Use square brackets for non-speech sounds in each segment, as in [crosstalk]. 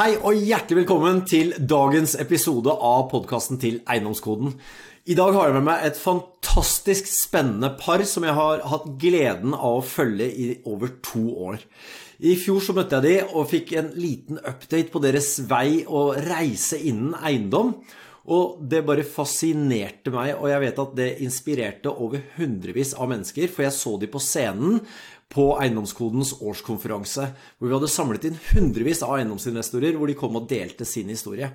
Hei og hjertelig velkommen til dagens episode av podkasten til Eiendomskoden. I dag har jeg med meg et fantastisk spennende par som jeg har hatt gleden av å følge i over to år. I fjor så møtte jeg de og fikk en liten update på deres vei og reise innen eiendom. Og det bare fascinerte meg, og jeg vet at det inspirerte over hundrevis av mennesker, for jeg så de på scenen på Eiendomskodens årskonferanse, hvor vi hadde samlet inn hundrevis av eiendomsinvestorer, hvor de kom og delte sin historie.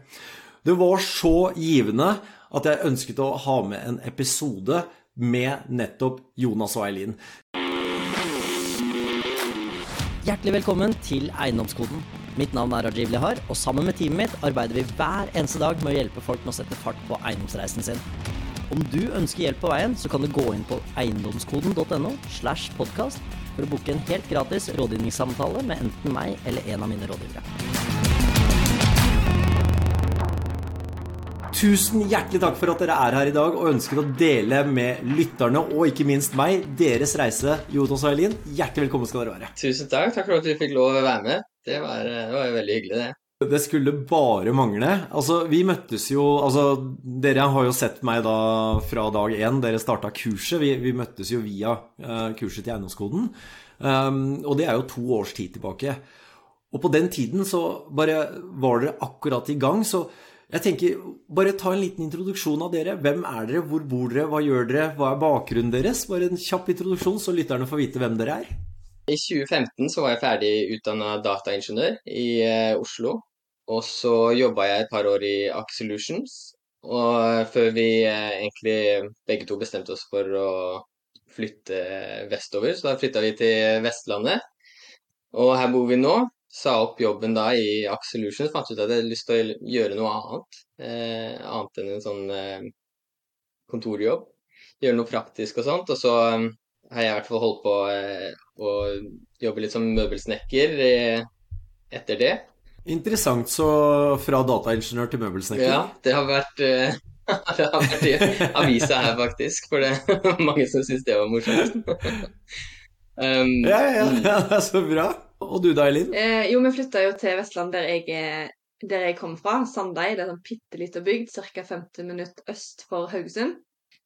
Det var så givende at jeg ønsket å ha med en episode med nettopp Jonas og Eileen. Hjertelig velkommen til Eiendomskoden. Mitt navn er Rajiv Lihar, og sammen med teamet mitt arbeider vi hver eneste dag med å hjelpe folk med å sette fart på eiendomsreisen sin. Om du ønsker hjelp på veien, så kan du gå inn på eiendomskoden.no slash podkast for å booke en helt gratis rådgivningssamtale med enten meg eller en av mine rådgivere. Tusen hjertelig takk for at dere er her i dag og ønsker å dele med lytterne og ikke minst meg deres reise. Jonas og Eileen, hjertelig velkommen skal dere være. Tusen takk. Takk for at vi fikk lov å være med. Det var, det var jo veldig hyggelig, det. Det skulle bare mangle. Altså, vi møttes jo Altså, dere har jo sett meg da fra dag én. Dere starta kurset. Vi, vi, møttes jo via uh, kurset til Eiendomskoden. Um, og det er jo to års tid tilbake. Og på den tiden så bare var dere akkurat i gang. Så jeg tenker, bare ta en liten introduksjon av dere. Hvem er dere, hvor bor dere, hva gjør dere, hva er bakgrunnen deres? Bare en kjapp introduksjon, så lytterne får vite hvem dere er. I 2015 så var jeg ferdig utdanna dataingeniør i uh, Oslo. Og så jobba jeg et par år i Aker. Og før vi uh, egentlig begge to bestemte oss for å flytte vestover, så da flytta vi til Vestlandet. Og her bor vi nå. Sa opp jobben da i Aker. Fant ut at jeg hadde lyst til å gjøre noe annet. Eh, annet enn en sånn kontorjobb. Gjøre noe praktisk og sånt. Og så har jeg i hvert fall holdt på å jobbe litt som møbelsnekker etter det. Interessant. Så fra dataingeniør til møbelsnekker? Ja, det har vært, [laughs] det har vært i avisa her, faktisk. For det er mange som syns det var morsomt. [laughs] um, ja, ja, ja, det er så bra. Og du da, Elin? Eh, jo, vi flytta jo til Vestland, der jeg, der jeg kom fra. Sandeid. Det er en sånn bitte lita bygd, ca. 50 minutter øst for Haugesund.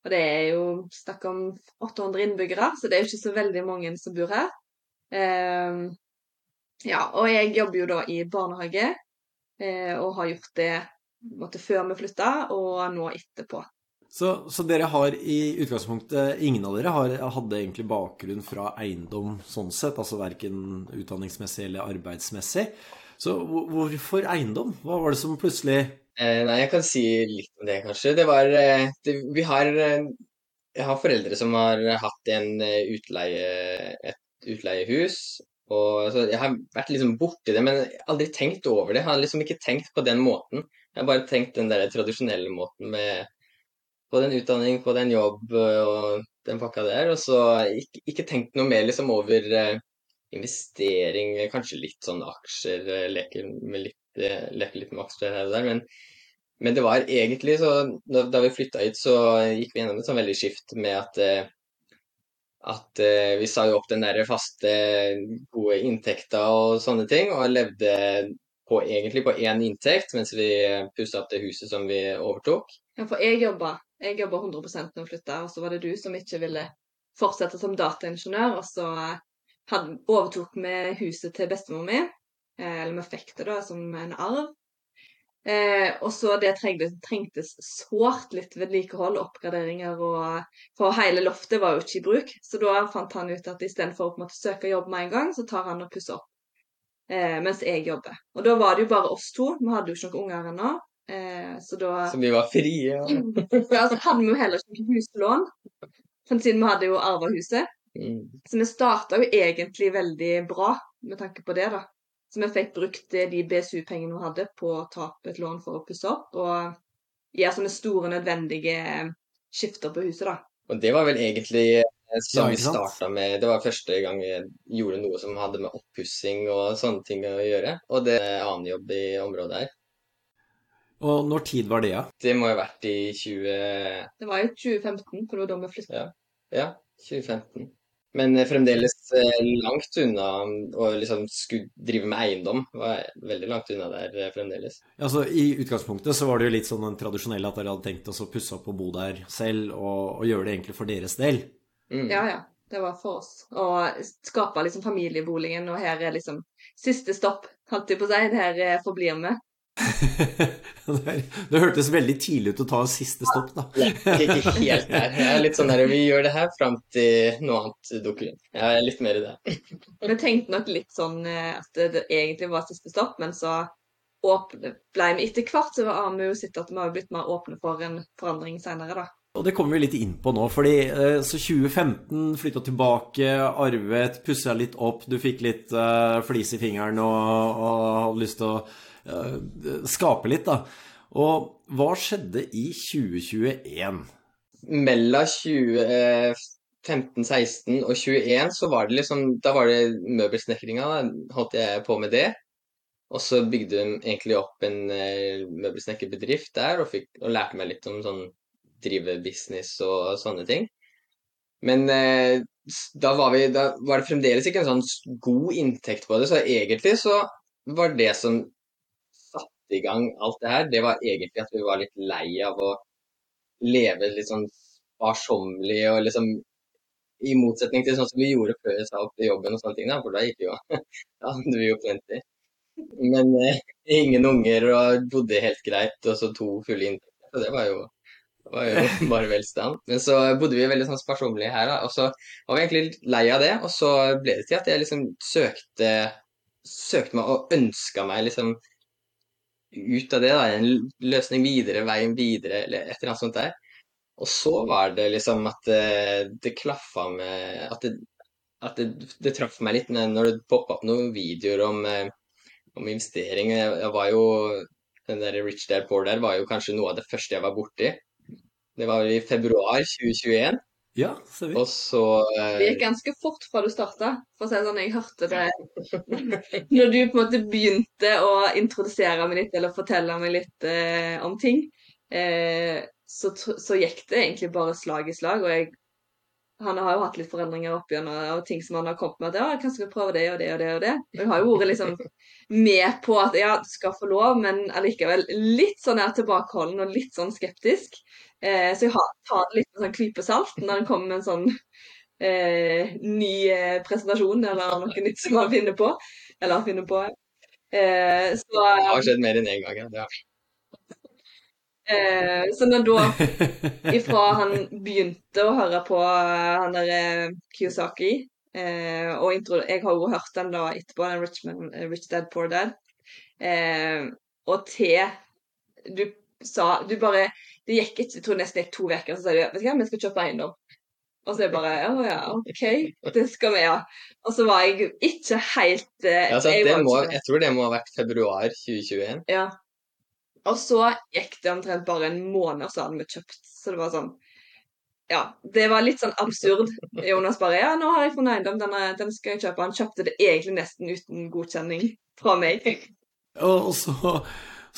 Og det er jo snakk om 800 innbyggere, så det er jo ikke så veldig mange som bor her. Eh, ja, og jeg jobber jo da i barnehage, eh, og har gjort det måtte, før vi flytta, og nå etterpå. Så, så, dere har i utgangspunktet Ingen av dere har, hadde egentlig bakgrunn fra eiendom sånn sett, altså verken utdanningsmessig eller arbeidsmessig. Så hvorfor eiendom? Hva var det som plutselig eh, Nei, jeg kan si litt om det, kanskje. Det var det, Vi har Jeg har foreldre som har hatt en utleie, et utleiehus. Og så Jeg har vært liksom borti det, men aldri tenkt over det. Jeg har liksom ikke tenkt på den måten. Jeg har bare tenkt den der tradisjonelle måten med på den utdanning, på den jobb og den pakka der. Og så ikke, ikke tenkt noe mer liksom over eh, investering, kanskje litt sånn aksjer, leker, med litt, leker litt med aksjer her og der. Men, men det var egentlig så Da, da vi flytta hit, så gikk vi gjennom et sånn veldig skift med at at uh, vi sa jo opp den der faste, gode inntekta og sånne ting, og levde på, egentlig på én inntekt mens vi pussa opp det huset som vi overtok. Ja, for jeg jobba, jeg jobba 100% når jeg flytta, og så var det du som ikke ville fortsette som dataingeniør, og så hadde, overtok vi huset til bestemor mi, eller vi fikk det da som en arv. Eh, og så det trengtes, trengtes sårt litt vedlikehold, oppgraderinger og For hele loftet var jo ikke i bruk, så da fant han ut at istedenfor å på en måte søke jobb med en gang, så tar han og pusser opp. Eh, mens jeg jobber. Og da var det jo bare oss to, vi hadde jo ikke noen unger ennå. Eh, så da Så vi var frie? Ja, [laughs] ja så hadde vi jo heller ikke huslån, siden vi hadde jo arva huset. Mm. Så vi starta jo egentlig veldig bra med tanke på det, da. Så vi fikk brukt de BSU-pengene vi hadde på å ta opp et lån for å pusse opp, og gjøre sånne store, nødvendige skifter på huset, da. Og det var vel egentlig som vi starta med. Det var første gang vi gjorde noe som hadde med oppussing og sånne ting å gjøre. Og det er annen jobb i området her. Og når tid var det, ja? Det må ha vært i 20... Det var jo 2015, for det var da vi flytta. Ja. ja, 2015. Men eh, fremdeles eh, langt unna å liksom skulle drive med eiendom. Var veldig langt unna der eh, fremdeles. Altså, I utgangspunktet så var det jo litt sånn tradisjonell at dere hadde tenkt å pusse opp og bo der selv, og, og gjøre det egentlig for deres del. Mm. Ja, ja. Det var for oss. Å skape liksom familieboligen, og her er liksom siste stopp, holdt jeg på å si. Her eh, forblir vi. [laughs] det, det hørtes veldig tidlig ut å ta siste stopp, da. Ikke helt der. Jeg er litt sånn her, Vi gjør det her fram til noe annet dukker inn. Jeg er litt mer i det. [laughs] Vi tenkte nok litt sånn eh, at det, egentlig var siste stopp, men så åpne, ble vi etter hvert så var vi jo sett at vi har blitt mer åpne for en forandring senere, da. Og det kommer vi litt inn på nå, fordi eh, så 2015 flytta tilbake, arvet, pussa litt opp, du fikk litt uh, flis i fingeren og, og hadde lyst til å skape litt, da. Og hva skjedde i 2021? Mellom 2015-16 og 21 så var det liksom Da var det møbelsnekringa, holdt jeg på med det. Og så bygde de egentlig opp en uh, møbelsnekkerbedrift der, og, fikk, og lærte meg litt om sånn drive business og sånne ting. Men eh, da, var vi, da var det fremdeles ikke en sånn god inntekt på det, så egentlig så var det som satte i gang alt det her, det var egentlig at vi var litt lei av å leve litt sånn sparsommelig og liksom i motsetning til sånn som vi gjorde før jeg sa opp til jobben og sånne ting, da, for da gikk vi jo [laughs] Da hadde vi jo plenty. Men eh, ingen unger og bodde helt greit, og så to fulle inntekter. Så det var jo det var jo [laughs] bare velstand. Men så bodde vi veldig sånn sparsommelige her, da. Og så var vi egentlig lei av det. Og så ble det til at jeg liksom søkte Søkte meg og ønska meg liksom ut av det, da. En løsning videre, veien videre, eller et eller annet sånt der. Og så var det liksom at det, det klaffa med At det, at det, det traff meg litt når det poppa opp noen videoer om, om investering. Jeg, jeg var jo den der Rich Dad Poor Dad var jo kanskje noe av det første jeg var borti. Det var i februar 2021. Ja, ser vi. Og så eh, Det gikk ganske fort fra du starta. For å si det sånn, jeg hørte det [laughs] Når du på en måte begynte å introdusere meg litt, eller fortelle meg litt eh, om ting, eh, så, så gikk det egentlig bare slag i slag. Og jeg han har jo hatt litt forandringer opp igjen og ting som han har kommet med. at ja, kanskje vi prøve det og det og det og det. Og jeg har jo vært liksom med på at ja, du skal få lov, men allikevel litt sånn her tilbakeholden og litt sånn skeptisk. Eh, så jeg har, tar det litt med sånn klype salt når det kommer med en sånn eh, ny eh, presentasjon eller noe nytt som man finner på. Eller finner på. Eh, så, det har skjedd mer enn én gang. Ja. Det har. eh, så når da ifra han begynte å høre på eh, han der Kiyosaki eh, og intro, Jeg har jo hørt den da etterpå, den Rich, Man, Rich Dad Poor Dad. Eh, og til du sa Du bare Det gikk ikke, jeg tror nesten gikk to uker, så sa de vet du hva, vi skal kjøpe eiendom. Og så er jeg bare Å ja, OK, det skal vi, ja. Og så var jeg ikke helt eh, Ja, så jeg det må, jeg tror det må ha vært februar 2021. ja. Og så gikk det omtrent bare en måned, så hadde vi kjøpt. Så det var sånn Ja, det var litt sånn absurd. Jonas bare Ja, nå har jeg funnet eiendom, den, den skal jeg kjøpe. Han kjøpte det egentlig nesten uten godkjenning fra meg. Og og så,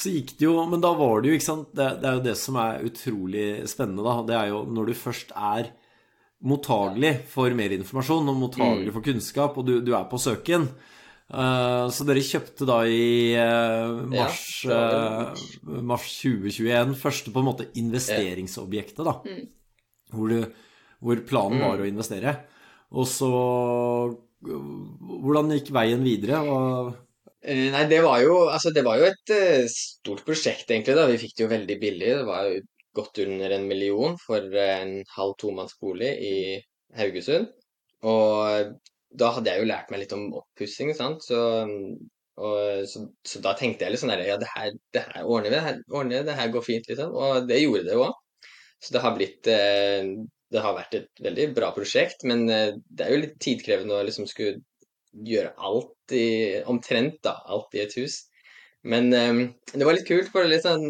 så gikk det jo Men da var det jo, ikke sant Det, det er jo det som er utrolig spennende, da. Det er jo når du først er mottagelig for mer informasjon og mottagelig for kunnskap, og du, du er på søken. Uh, så dere kjøpte da i uh, mars, Ja, uh, eh, mars 2021 første på en måte investeringsobjektet, da. Mm. Hvor, du, hvor planen var å investere. Og så Hvordan gikk veien videre? Og Nei, det var jo, altså, det var jo et eh, stort prosjekt, egentlig. da. Vi fikk det jo veldig billig. Det var jo godt under en million for eh, en halv tomannsbolig i Haugesund. Og da hadde jeg jo lært meg litt om oppussing, sant. Så, og, så, så da tenkte jeg litt sånn her Ja, det her, det her ordner vi. Det her, ordner vi, det her går fint, liksom. Og det gjorde det jo òg. Så det har blitt eh, Det har vært et veldig bra prosjekt, men eh, det er jo litt tidkrevende å liksom skulle gjøre alt i Omtrent, da. Alt i et hus. Men um, det var litt kult, for litt sånn,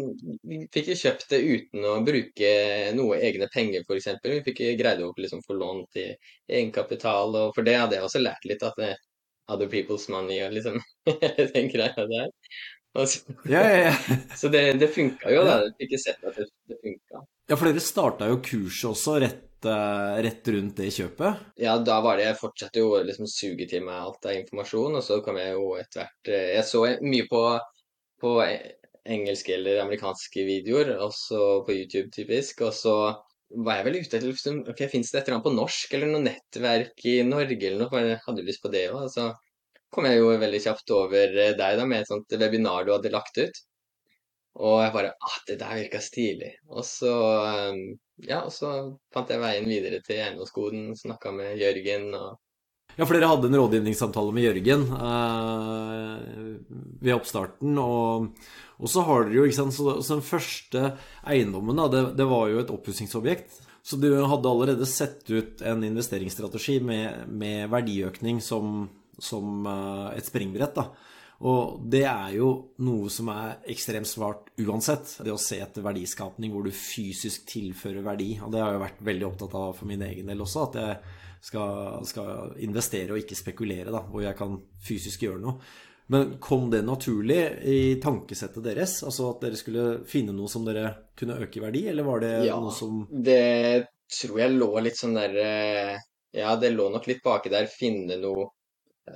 vi fikk jo kjøpt det uten å bruke noe egne penger, f.eks. Vi fikk greid å liksom få lån til egenkapital, og for det hadde jeg også lært litt at det, other people's money og liksom [laughs] den greia der. Så, Ja, ja, ja. [laughs] så det, det funka jo, da. Jeg fikk sett at det, det funka. Ja, for dere starta jo kurset også rett eh, rett rundt det kjøpet? Ja, da var det Jeg fortsatte jo liksom suge til meg alt av informasjon, og så kom jeg jo etter hvert eh, Jeg så mye på, på engelske eller amerikanske videoer, også på YouTube typisk, og så var jeg vel ute etter liksom, ok, Fins det et eller annet på norsk, eller noe nettverk i Norge, eller noe? For jeg lyst på det òg. Så kom jeg jo veldig kjapt over eh, deg da med et sånt webinar du hadde lagt ut. Og jeg bare ah, det der virka stilig. Og så um, ja, og så fant jeg veien videre til eiendomskoden, snakka med Jørgen og Ja, for dere hadde en rådgivningssamtale med Jørgen eh, ved oppstarten, og, og, så har dere jo, ikke sant, så, så den første eiendommen, da, det, det var jo et oppussingsobjekt. Så du hadde allerede sett ut en investeringsstrategi med, med verdiøkning som, som uh, et springbrett, da. Og det er jo noe som er ekstremt svart uansett. Det å se etter verdiskapning hvor du fysisk tilfører verdi. Og det har jeg vært veldig opptatt av for min egen del også. At jeg skal, skal investere og ikke spekulere, da. Hvor jeg kan fysisk gjøre noe. Men kom det naturlig i tankesettet deres? Altså at dere skulle finne noe som dere kunne øke i verdi, eller var det ja, noe som Det tror jeg lå litt sånn der eh, Ja, det lå nok litt baki der. Finne noe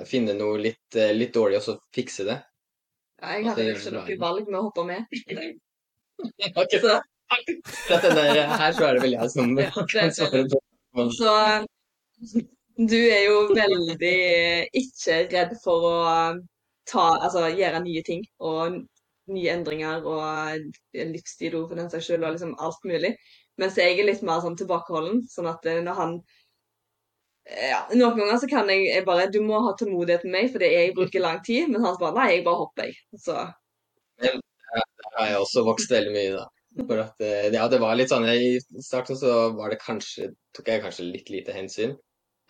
finne noe litt, eh, litt dårlig, og så fikse det. Ja, jeg hadde ikke noe valg med å hoppe med. [laughs] okay. Så. Der, her så er det vel jeg som kan svare på Så du er jo veldig ikke redd for å ta, altså, gjøre nye ting og nye endringer og livsstil for den saks skyld og liksom alt mulig. Mens jeg er litt mer sånn tilbakeholden. Sånn at eh, når han ja, Noen ganger så kan jeg, jeg bare Du må ha tålmodighet med meg, fordi jeg bruker lang tid. Men han bare Nei, jeg bare hopper, jeg. Så. Men der har jeg også vokst veldig mye, da. For at, eh, ja, det var litt sånn I starten så var det kanskje Tok jeg kanskje litt lite hensyn.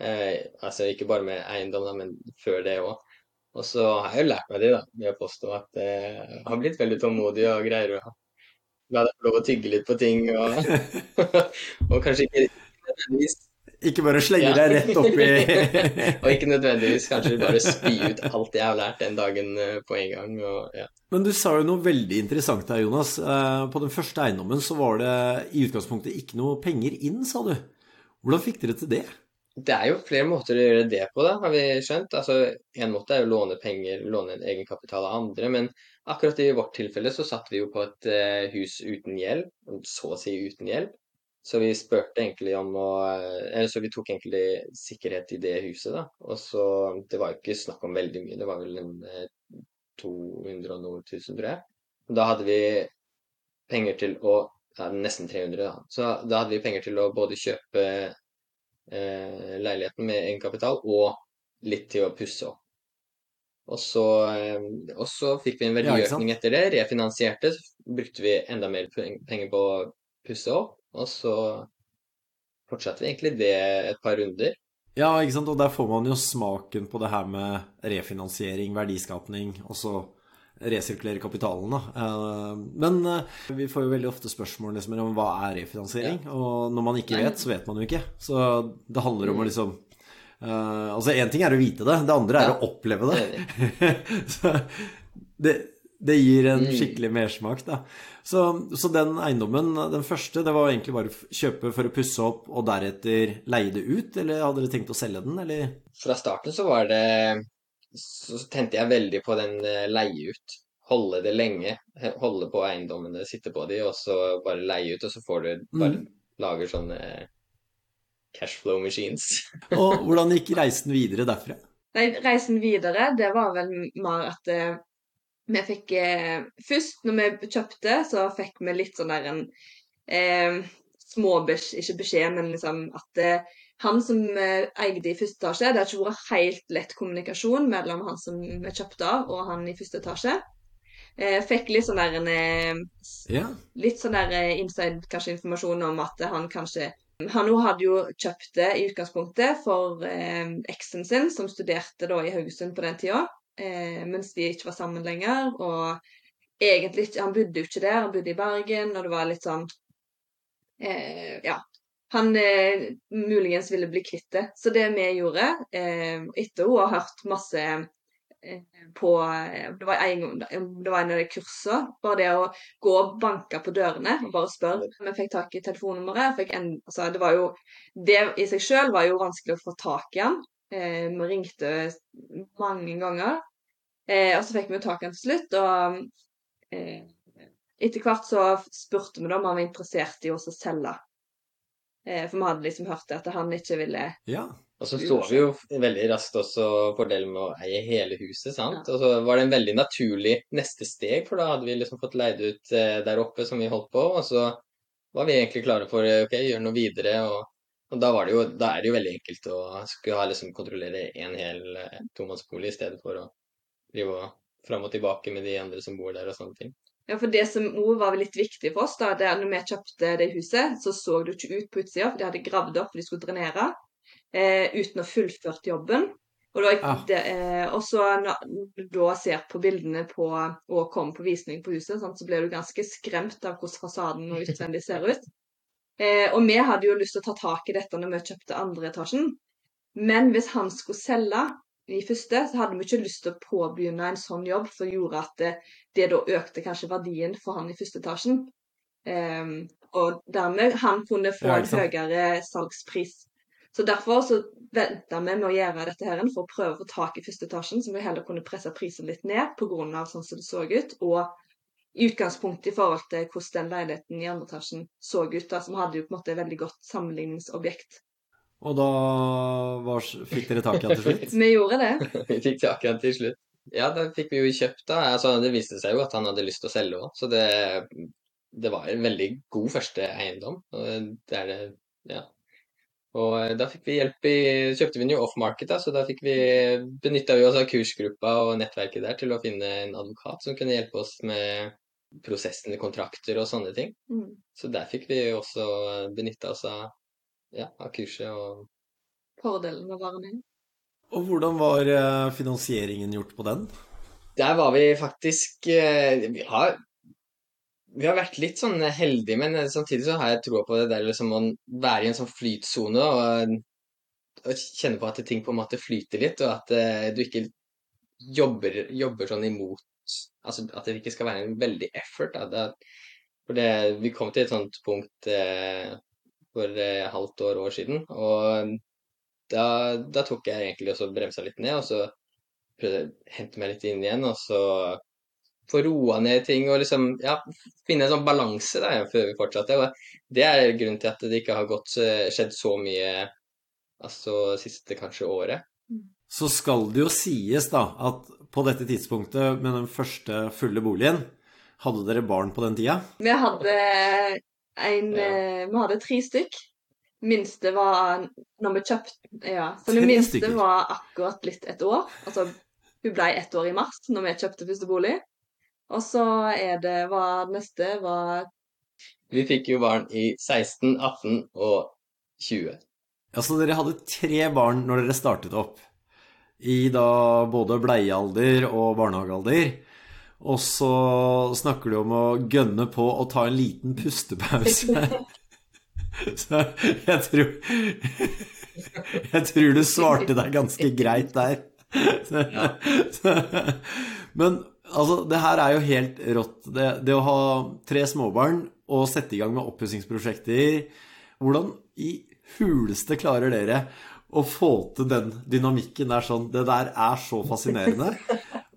Eh, altså ikke bare med eiendom, da, men før det òg. Og så har jeg jo lært meg det, da, ved å påstå at eh, jeg har blitt veldig tålmodig og greier å la deg få lov å tygge litt på ting. Og, [laughs] og kanskje ikke nødvendigvis ikke bare slenge deg rett opp i [laughs] Og ikke nødvendigvis kanskje bare spy ut alt jeg har lært den dagen eh, på en gang. Og, ja. Men du sa jo noe veldig interessant her, Jonas. Eh, på den første eiendommen så var det i utgangspunktet ikke noe penger inn, sa du. Hvordan fikk dere til det? Det er jo flere måter å gjøre det på, da, har vi skjønt. Altså, En måte er å låne penger, låne en egenkapital av andre. Men akkurat i vårt tilfelle så satt vi jo på et uh, hus uten gjeld, så å si uten gjeld. Så vi spurte egentlig om å Eller så vi tok egentlig sikkerhet i det huset, da. Og så Det var jo ikke snakk om veldig mye, det var vel en 200 og noe tusen, tror jeg. Da hadde vi penger til å ja, Nesten 300, da. Så da hadde vi penger til å både kjøpe eh, leiligheten med egenkapital og litt til å pusse opp. Og så, eh, og så fikk vi en verdiøkning etter det, refinansierte. Så brukte vi enda mer penger på å pusse opp. Og så fortsatte vi egentlig det et par runder. Ja, ikke sant. Og der får man jo smaken på det her med refinansiering, verdiskapning, og så resirkulere kapitalen, da. Eh, men eh, vi får jo veldig ofte spørsmål liksom, om hva er refinansiering. Ja. Og når man ikke vet, så vet man jo ikke. Så det handler om å mm. liksom uh, Altså én ting er å vite det, det andre er ja. å oppleve det. [laughs] så det, det gir en mm. skikkelig mersmak, da. Så, så, den eiendommen, den første, det var egentlig bare å kjøpe for å pusse opp og deretter leie det ut, eller hadde dere tenkt å selge den, eller? Fra starten så var det Så tente jeg veldig på den eh, leie ut. Holde det lenge. Holde på eiendommene, sitte på de, og så bare leie ut, og så får du bare mm. lager sånne cashflow machines. [laughs] og hvordan gikk reisen videre derfra? Nei, reisen videre, det var vel mer at eh, vi fikk eh, Først, når vi kjøpte, så fikk vi litt sånn der en eh, små beskjed, ikke beskjed, men liksom at eh, han som eh, eide i første etasje Det har ikke vært helt lett kommunikasjon mellom han som vi kjøpte av, og han i første etasje. Eh, fikk litt sånn der en yeah. Litt sånn der eh, inside kanskje informasjon om at han kanskje han hadde jo kjøpt det i utgangspunktet for eksen sin, som studerte da i Haugesund på den tida eh, mens de ikke var sammen lenger. Og egentlig Han bodde jo ikke der, han bodde i Bergen, og det var litt sånn eh, Ja. Han eh, muligens ville bli kvitt det. Så det vi gjorde, eh, etter hun har hørt masse eh, på eh, Det var en, det var en av de kursene. Bare det å gå og banke på dørene og bare spørre. Vi fikk tak i telefonnummeret. En, altså det var jo Det i seg selv var jo vanskelig å få tak i han. Eh, vi ringte mange ganger. Eh, og så fikk vi jo tak i han til slutt. Og eh, etter hvert så spurte vi da om han var interessert i å selge. Eh, for vi hadde liksom hørt at han ikke ville Ja. Og så så vi jo veldig raskt også fordelen med å eie hele huset, sant. Og så var det en veldig naturlig neste steg, for da hadde vi liksom fått leid ut eh, der oppe som vi holdt på, og så var vi egentlig klare for eh, ok, gjøre noe videre. og og da, var det jo, da er det jo veldig enkelt å skulle ha liksom kontrollere en hel eh, tomannsbolig i stedet for å drive fram og tilbake med de andre som bor der og sånne ting. Ja, for det som òg var litt viktig for oss, da, det er når vi kjøpte det huset, så så det ikke ut på utsida, for de hadde gravd opp, for de skulle drenere, eh, uten å ha fullført jobben. Og, da, Ah. det, eh, og så når du da ser på bildene på, og kommer på visning på huset, sant, så blir du ganske skremt av hvordan fasaden og utvendig ser ut. Eh, og vi hadde jo lyst til å ta tak i dette når vi kjøpte andre etasjen, men hvis han skulle selge i første, så hadde vi ikke lyst til å påbegynne en sånn jobb som gjorde at det, det da økte kanskje verdien for han i første etasjen. Eh, og dermed han kunne få en høyere salgspris. Så derfor så venta vi med å gjøre dette her for å prøve å få tak i første etasjen, så vi heller kunne presse prisen litt ned pga. sånn som det så ut. Og i utgangspunktet i forhold til hvordan den leiligheten i andre etasjen så ut, da, som hadde jo på en måte et veldig godt sammenligningsobjekt. Og da var, fikk dere tak i den til slutt? [laughs] Vi gjorde det. [laughs] Vi fikk tak i den til slutt. Ja, da fikk vi jo kjøpt, da. Altså, det viste seg jo at han hadde lyst til å selge òg, så det, det var en veldig god første eiendom. Og det er det, ja. Og eh, da fikk vi hjelp i Kjøpte vi den jo off-market, da, så da fikk vi benytta vi oss av kursgruppa og nettverket der til å finne en advokat som kunne hjelpe oss med prosessen i kontrakter og sånne ting. Mm. Så der fikk vi også benytta oss av, ja, av kurset og Fordelen med å være med. Og hvordan var eh, finansieringen gjort på den? Der var vi faktisk eh, Vi har, vi har vært litt sånn heldige, men eh, samtidig så har jeg troa på det der liksom å være i en sånn flytsone og, og kjenne på at ting på en måte flyter litt, og at du ikke jobber, jobber sånn imot Altså at det ikke skal være en veldig effort. Da. For det, vi kom til et sånt punkt eh, for eh, halvt år, år siden, og da, da tok jeg egentlig også bremsa litt ned, og så prøvde jeg å hente meg litt inn igjen, og så få roa ned ting og liksom ja, finne en sånn balanse da, før vi fortsatte. Og det er grunnen til at det ikke har gått, eh, skjedd så mye altså siste kanskje året. Så skal det jo sies da at på dette tidspunktet med den første fulle boligen, hadde dere barn på den tida? Vi hadde en Ja. eh, Vi hadde tre stykk. Minste var når vi kjøpte Ja. Så den minste stykker? var akkurat blitt et år. Altså hun ble ett år i mars når vi kjøpte første bolig. Og så er det hva neste var Vi fikk jo barn i 16, 18 og 20. Ja, så dere hadde tre barn når dere startet opp. I da både bleiealder og barnehagealder. Og så snakker du om å gønne på å ta en liten pustepause. [laughs] Så jeg tror Jeg tror du svarte deg ganske greit der. Men altså, det her er jo helt rått. Det, det å ha tre småbarn og sette i gang med oppussingsprosjekter Hvordan i huleste klarer dere å få til den dynamikken der sånn Det der er så fascinerende.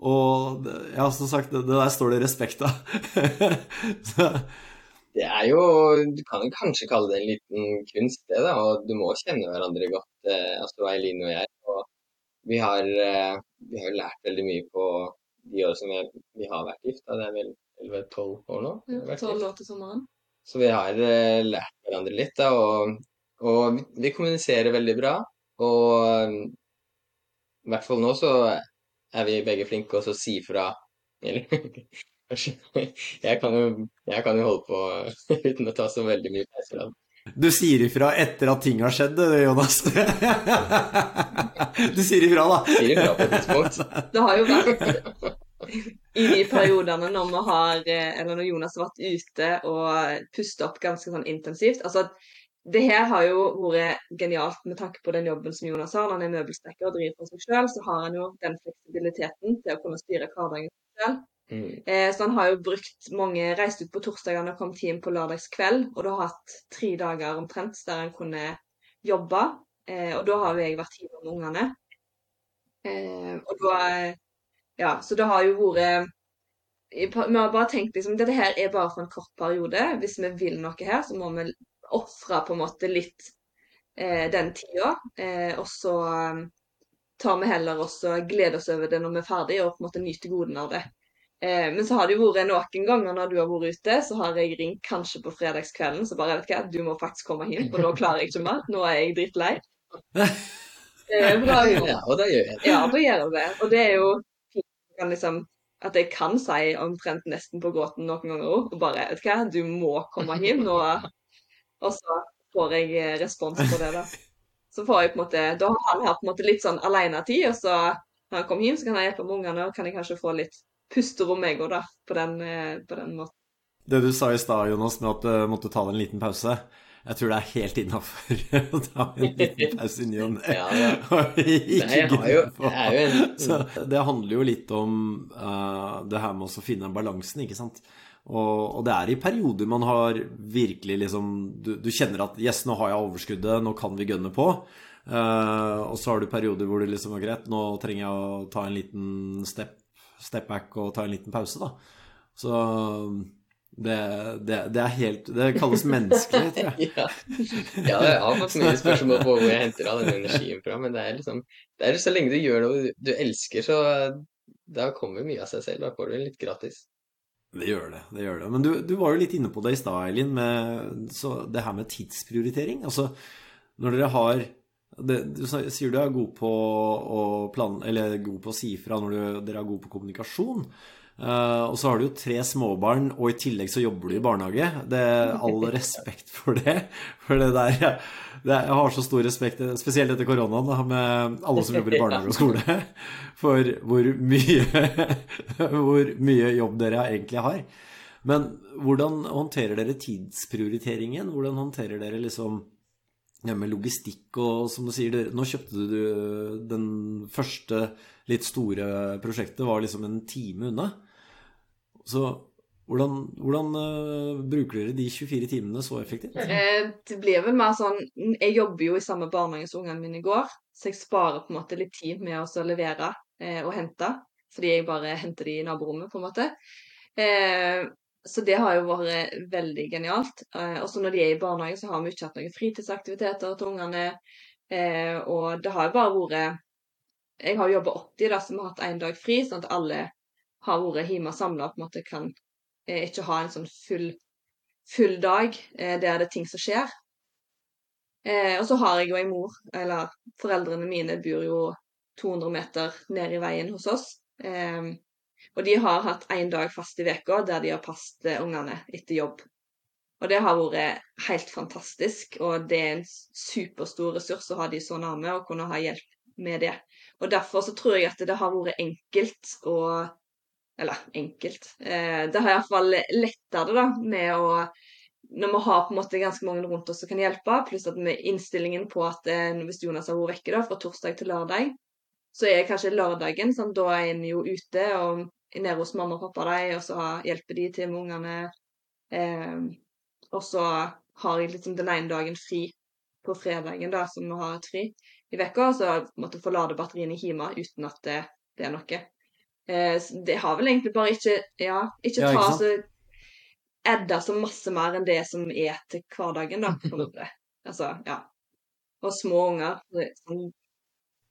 Og ja, som sagt, det, det der står det respekt av. [laughs] Det er jo Du kan jo kanskje kalle det en liten kunst, det, da. Og du må kjenne hverandre godt, eh, altså Eileen og jeg. Og vi har, eh, vi har jo lært veldig mye på de årene som vi, vi har vært gift. Da. Det er vel 11-12 år nå? Ja, har vært tolv gift. år til sommeren. Så vi har eh, lært hverandre litt, da. Og, og vi, vi kommuniserer veldig bra. Og eh, i hvert fall nå så er vi begge flinke til å si fra. Eller kanskje [laughs] jeg kan, jo, jeg kan jo holde på [laughs] uten å ta så veldig mye pes fra den. du sier ifra etter at ting har skjedd, Jonas. [laughs] Du sier ifra, da. Sier ifra på et tidspunkt. Det har jo vært i de periodene når vi har eh, Eller når Jonas har vært ute og pustet opp ganske sånn intensivt. Altså, det her har jo vært genialt med tanke på den jobben som Jonas har. Når han er møbelstekker og driver for seg sjøl, så har han jo den fleksibiliteten til å kunne styre hverdagen sjøl. Mm. Eh, så han har jo brukt mange Reist ut på torsdagene og kommet hjem på lørdagskveld. Og da har hatt tre dager omtrent der han kunne jobbe. Eh, og da har jo jeg vært hjemme med ungene. Eh, og da Ja, så det har jo vært Vi har bare tenkt liksom Dette her er bare for en kort periode. Hvis vi vil noe her, så må vi ofre på en måte litt eh, den tida. Eh, og så um, tar vi heller også gleder oss over det når vi er ferdig, og på en måte nyter godene av det. Eh, men så har det jo vært noen ganger når du har vært ute, så har jeg ringt kanskje på fredagskvelden, så bare vet hva, du må faktisk komme hjem, for nå klarer jeg ikke mer. Nå er jeg drittlei. [laughs] Eh, da, Ja, og da gjør jeg det. ja, da gjør jeg det. Og det er jo fint liksom, at jeg kan si omtrent nesten på gråten noen ganger òg, og bare vet du hva, du må komme hjem nå. Og så får jeg eh, respons på det, da. Så får jeg på en måte, Da har han hatt på en måte litt sånn alenetid, og så når han kommer hjem, så kan jeg hjelpe med ungene, og kan jeg kanskje få litt pusterom meg òg, da, på den, eh, på den måten. Det du sa i stad, Jonas, med at du måtte ta deg en liten pause. Jeg tror det er helt innafor [laughs] å ta en liten pause i ny [laughs] og ne. Jeg jeg [laughs] det handler jo litt om uh, det her med å finne balansen, ikke sant. Og, og det er i perioder man har virkelig liksom Du, du kjenner at Yes, nå har jeg overskuddet, nå kan vi gønne på. Uh, og så har du perioder hvor det liksom er greit, nå trenger jeg å ta en liten step, step back og ta en liten pause, da. Så det, det, det er helt Det kalles menneskelig, tror jeg. [laughs] ja. ja, jeg har fått mye spørsmål på hvor jeg henter all den energien fra, men det er liksom det er Så lenge du gjør noe du, elsker, så da kommer mye av seg selv. Da får du litt gratis. Det gjør det. det gjør det. Men du, du var jo litt inne på det i stad, Eilin, med det her med tidsprioritering. Altså, når dere har det, Du sier du er god på å plan, god på å si fra når du, dere er gode på kommunikasjon. Eh, og så har du jo tre småbarn, og i tillegg så jobber du i barnehage. Det er All [laughs] respekt for det. For det der det, Jeg har så stor respekt, spesielt etter koronaen, med alle som jobber i [laughs] barnehage og skole, for hvor mye, [laughs] hvor mye jobb dere egentlig har. Men hvordan håndterer dere tidsprioriteringen? Hvordan håndterer dere liksom ja, med logistikk og som du sier, dere- nå kjøpte du den første litt store prosjektet var liksom en time unna. Så hvordan, hvordan uh, bruker dere de 24 timene så effektivt? Eh, det blir vel mer sånn Jeg jobber jo i samme barnehage som ungene mine går, så jeg sparer på en måte litt tid med å levere eh, og hente. Fordi jeg bare henter de i naborommet, på en måte. Eh, så det har jo vært veldig genialt. Eh, også når de er i barnehage, så har vi ikke hatt noen fritidsaktiviteter til ungene. Eh, og det har jo bare vært Jeg har jobba 80, da, så vi har hatt én dag fri, sånn at alle har vært hjemme samla og på en måte kan eh, ikke ha en sånn full full dag eh, der det er ting som skjer. Eh, og så har jeg jo en mor, eller foreldrene mine bor jo 200 meter ned i veien hos oss. Eh, og de har hatt én dag fast i veka der de har passet eh, ungene etter jobb. Og det har vært helt fantastisk, og det er en superstor ressurs å ha de så nærme og kunne ha hjelp med det. Og derfor så tror jeg at det har vært enkelt å eller enkelt. Eh, det har iallfall lettere da, med å Når vi har på en måte ganske mange rundt oss som kan hjelpe, pluss at med innstillingen på at eh, hvis Jonas har vært vekke fra torsdag til lørdag, så er kanskje lørdagen sånn, Da er en jo ute og er nede hos mamma og pappa de, og så hjelper de til med ungene. Eh, og så har jeg liksom den ene dagen fri på fredagen, da, som vi har et fri i uka, så måtte få lade batteriene hjemme uten at det, det er noe. Eh, det har vel egentlig bare ikke Ja, ikke Ja, ta ikke så Edda så masse mer enn det som er til hverdagen, da. [laughs] Altså, ja. Og små unger. er Sånn,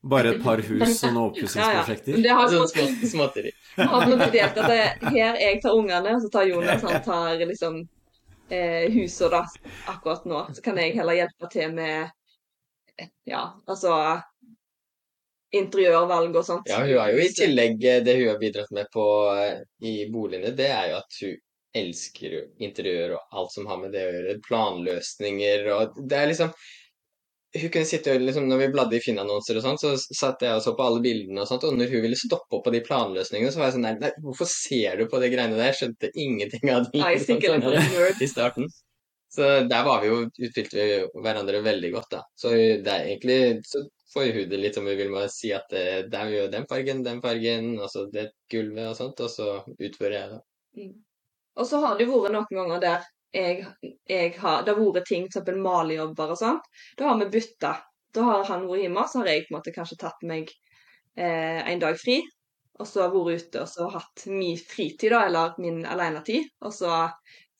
Bare et par [laughs] hus og noen ja, ja. det har Sånn sånn små, småtteri. delt at det, her jeg tar ungene, og så tar Jonas han tar liksom eh, huset da, akkurat nå. Så kan jeg heller hjelpe til med ja, altså interiørvalg og sånt. Ja, hun har jo i tillegg eh, det hun har bidratt med på, eh, i boligene, det er jo at hun elsker interiør og alt som har med det å gjøre. Planløsninger og Det er liksom hun kunne sitte og liksom, Når vi bladde i Finn-annonser og sånt, så satt jeg og så på alle bildene og sånt, og når hun ville stoppe opp på de planløsningene, så var jeg sånn Nei, nei hvorfor ser du på de greiene der? Jeg skjønte ingenting av det sikkert sånn, [laughs] i starten. Så der var vi jo, utfylte vi hverandre veldig godt, da. Så det er egentlig så får hun det litt som vi vil å si at det er gjør den fargen, den fargen, altså det gulvet og sånt, og så utfører jeg det. Mm. Og så har det jo vært noen ganger der jeg, jeg har, det har vært ting, f.eks. malejobber og sånt. Da har vi bytta. Da har han vært hjemme, så har jeg på en måte kanskje tatt meg eh, en dag fri. Og så har vært ute og så hatt min fritid, da, eller min alenetid. Og så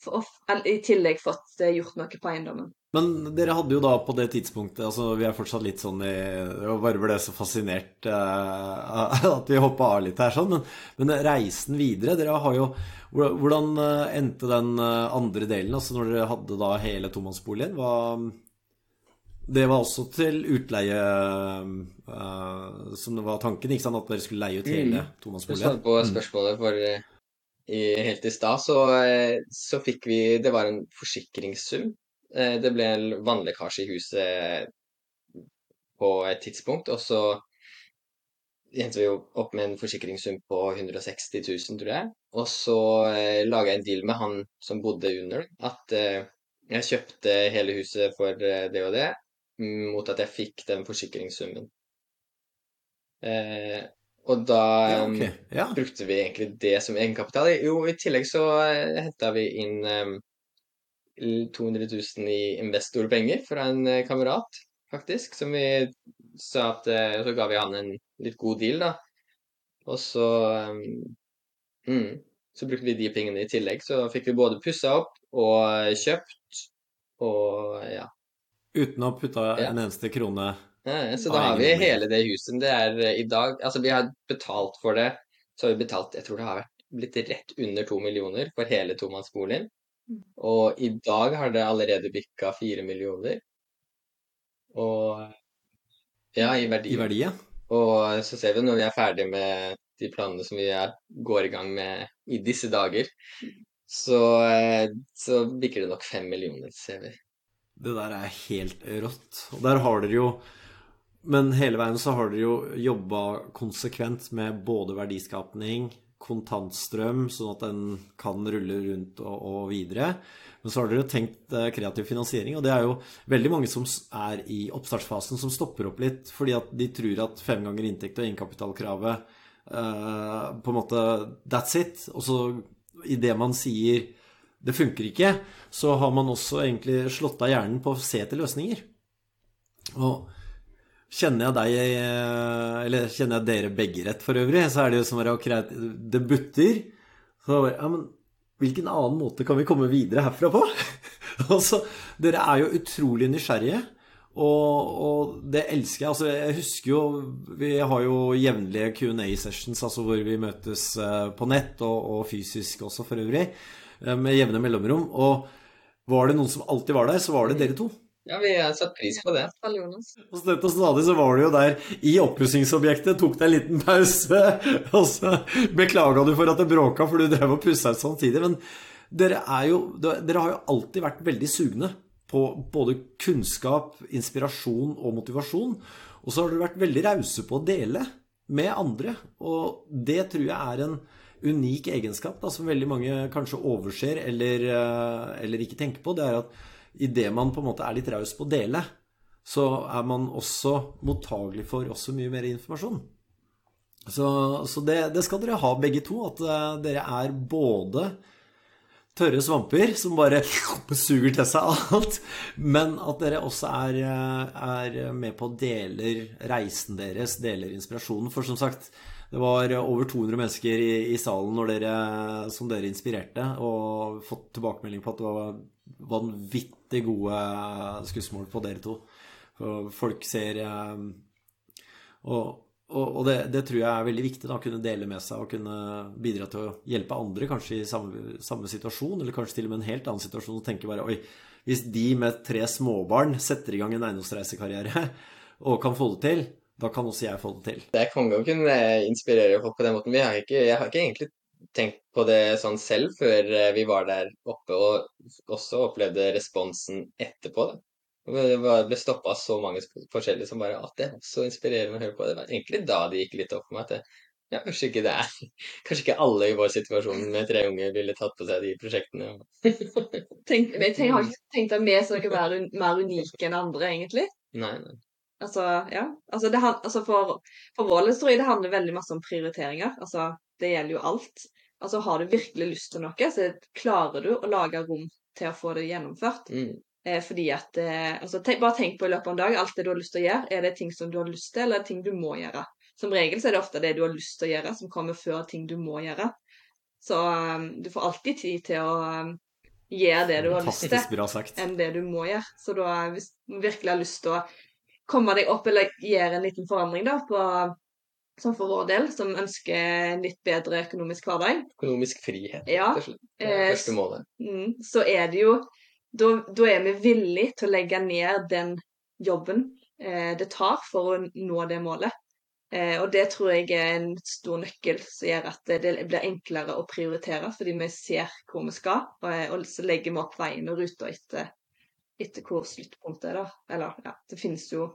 for, i tillegg fått eh, gjort noe på eiendommen. Men dere hadde jo da på det tidspunktet altså Vi er fortsatt litt sånn i Jeg bare ble så fascinert uh, [laughs] at vi hoppa av litt her, sånn. Men, men, reisen videre Dere har jo Hvordan uh, endte den uh, andre delen, altså når dere hadde da hele tomannsboligen? Det var også til utleie som det var tanken, ikke sant? At dere skulle leie ut hele mm. tomannsboligen? På mm. spørsmålet for i, helt i stad, så, så fikk vi Det var en forsikringssum Eh, det ble en vannlekkasje i huset på et tidspunkt, og så endte vi opp med en forsikringssum på 160 000, tror jeg. Og så eh, laga jeg en deal med han som bodde under, at eh, jeg kjøpte hele huset for eh, det og det, mot at jeg fikk den forsikringssummen. Eh, og da ja, okay. ja. brukte vi egentlig det som egenkapital. Jo, i tillegg så eh, henta vi inn 200 000 i investorpenger fra en eh, kamerat, faktisk. Som vi sa at eh, Så ga vi han en litt god deal, da. Og så mm, Så brukte vi de pengene i tillegg. Så fikk vi både pussa opp og kjøpt og ja. Uten å putte ja. en eneste krone ja, Så da har vi hele det huset. Det er eh, i dag Altså, vi har betalt for det. Så har vi betalt Jeg tror det har vært blitt rett under to millioner for hele tomannsboligen. Og i dag har det allerede bikka fire millioner. Og ja, i verdi. I verdi, ja. Og så ser vi når vi er ferdig med de planene som vi er, går i gang med i disse dager, så, så bikker det nok fem millioner, ser vi. Det der er helt rått. Og der har dere jo Men hele veien så har dere jo jobba konsekvent med både verdiskapning, kontantstrøm, sånn at den kan rulle rundt og, og, videre. Men så har dere tenkt eh, kreativ finansiering, og det er jo veldig mange som er i oppstartsfasen som stopper opp litt fordi at de tror at fem ganger inntekt og egenkapitalkravet eh, på en måte That's it. Og så idet man sier det funker ikke, så har man også egentlig slått av hjernen på å se etter løsninger. Og Kjenner jeg deg, eh, eller kjenner jeg dere begge rett for øvrig, så er det jo som å Det butter. Så ja, men hvilken annen måte kan vi komme videre herfra på? [laughs] altså, dere er jo utrolig nysgjerrige. Og, og, det elsker jeg. Altså, jeg husker jo Vi har jo jevnlige Q&A-sessions altså hvor vi møtes eh, på nett, og, og, fysisk også for øvrig, eh, med jevne mellomrom. Og var det noen som alltid var der, så var det dere to. Ja, vi har satt pris på det. Og støtt og stadig så var du jo der i oppussingsobjektet, tok deg en liten pause, [laughs] og så beklaga du for at det bråka, for du drev og pussa ut samtidig. Men dere, jo, dere har jo alltid vært veldig sugne på både kunnskap, inspirasjon og motivasjon. Og så har dere vært veldig rause på å dele med andre, og det tror jeg er en unik egenskap da, som veldig mange kanskje overser eller, eh, eller ikke tenker på. Det er at idet man på en måte er litt raus på å dele, så er man også mottagelig for også mye mer informasjon. Så, så det, det, skal dere ha, begge to. At uh, dere er både tørre svamper som bare [laughs] suger til seg alt, men at dere også er, eh, er med på å deler reisen deres, deler inspirasjonen. For som sagt, det var over 200 mennesker i, i salen dere, som dere inspirerte, og fått tilbakemelding på at det var vanvittig gode skussmål på dere to. Folk ser eh, Og, og det, det, tror jeg er veldig viktig, da, å kunne dele med seg og kunne bidra til å hjelpe andre, kanskje i samme, samme situasjon, eller kanskje til og med en helt annen situasjon, og tenke bare Oi, hvis de med tre småbarn setter i gang en eiendomsreisekarriere [laughs] og kan få det til, da kan også jeg få det til. Det er konge å kunne inspirere folk på den måten. Har ikke, jeg har ikke egentlig tenkt på det sånn selv før eh, vi var der oppe, og også opplevde responsen etterpå. da. Det ble stoppa så mange forskjellige som bare at det er så inspirerende å høre på. Det var egentlig da det gikk litt opp for meg at det, ja, kanskje ikke det er [laughs] Kanskje ikke alle i vår situasjon med tre unger ville tatt på seg de prosjektene. [laughs] Tenk, jeg har ikke tenkt at vi skal være mer unike enn andre, egentlig. Nei, nei. Altså, ja. Altså, det, altså for, for vår historie, det handler veldig masse om prioriteringer. Altså, det gjelder jo alt. Altså, har du virkelig lyst til noe, så klarer du å lage rom til å få det gjennomført. Mm. Eh, fordi at eh, altså, tenk, Bare tenk på i løpet av en dag alt det du har lyst til å gjøre. Er det ting som du har lyst til, eller er det ting du må gjøre? Som regel så er det ofte det du har lyst til å gjøre, som kommer før ting du må gjøre. Så um, du får alltid tid til å um, gjøre det du har lyst til enn det du må gjøre. Så da, hvis du virkelig har lyst til å komme deg opp eller gjøre en liten forandring, da, på, sånn for vår del, som ønsker en litt bedre økonomisk hverdag, Økonomisk frihet, Ja, rett og slett. Det er eh, første målet. mm, så er det jo da, da er vi villige til å legge ned den jobben eh, det tar for å nå det målet. Eh, og det tror jeg er en stor nøkkel som gjør at det, det blir enklere å prioritere, fordi vi ser hvor vi skal, og, og så legger vi opp veien og ruta etter, etter hvor sluttpunktet er. da. Eller ja, det finnes jo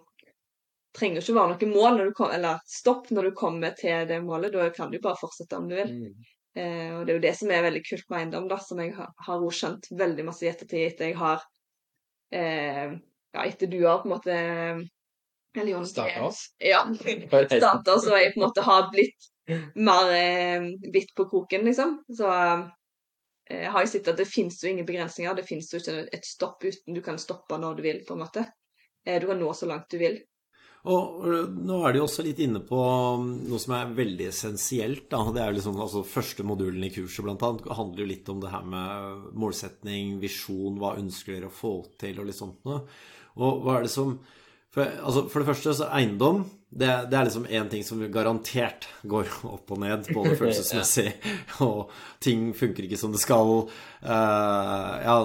trenger ikke være noe mål når du kom, eller stopp når du kommer til det målet. Da kan du bare fortsette om du vil. Mm. Eh, og det er jo det som er veldig kult med eiendom, da, som jeg har, har skjønt veldig masse i ettertid etter jeg har eh, Ja, etter du har på en måte Eller Jonas Starta oss. Ja. Starta oss, og jeg på en måte har blitt mer eh, bitt på kroken, liksom. Så eh, har jo sett at det finnes jo ingen begrensninger. Det finnes jo ikke et stopp uten du kan stoppe når du vil, på en måte. Eh, du kan nå så langt du vil. Og øh, nå er du jo også litt inne på um, noe som er veldig essensielt. Da. Det er liksom, altså Første modulen i kurset blant annet, handler jo litt om det her med målsetning, visjon, hva ønsker dere å få til, og litt sånt noe. Og hva er det som For, altså, for det første så eiendom, det, det er liksom én ting som garantert går [laughs] opp og ned, både [laughs] følelsesmessig og ting funker ikke som det skal. Uh, ja,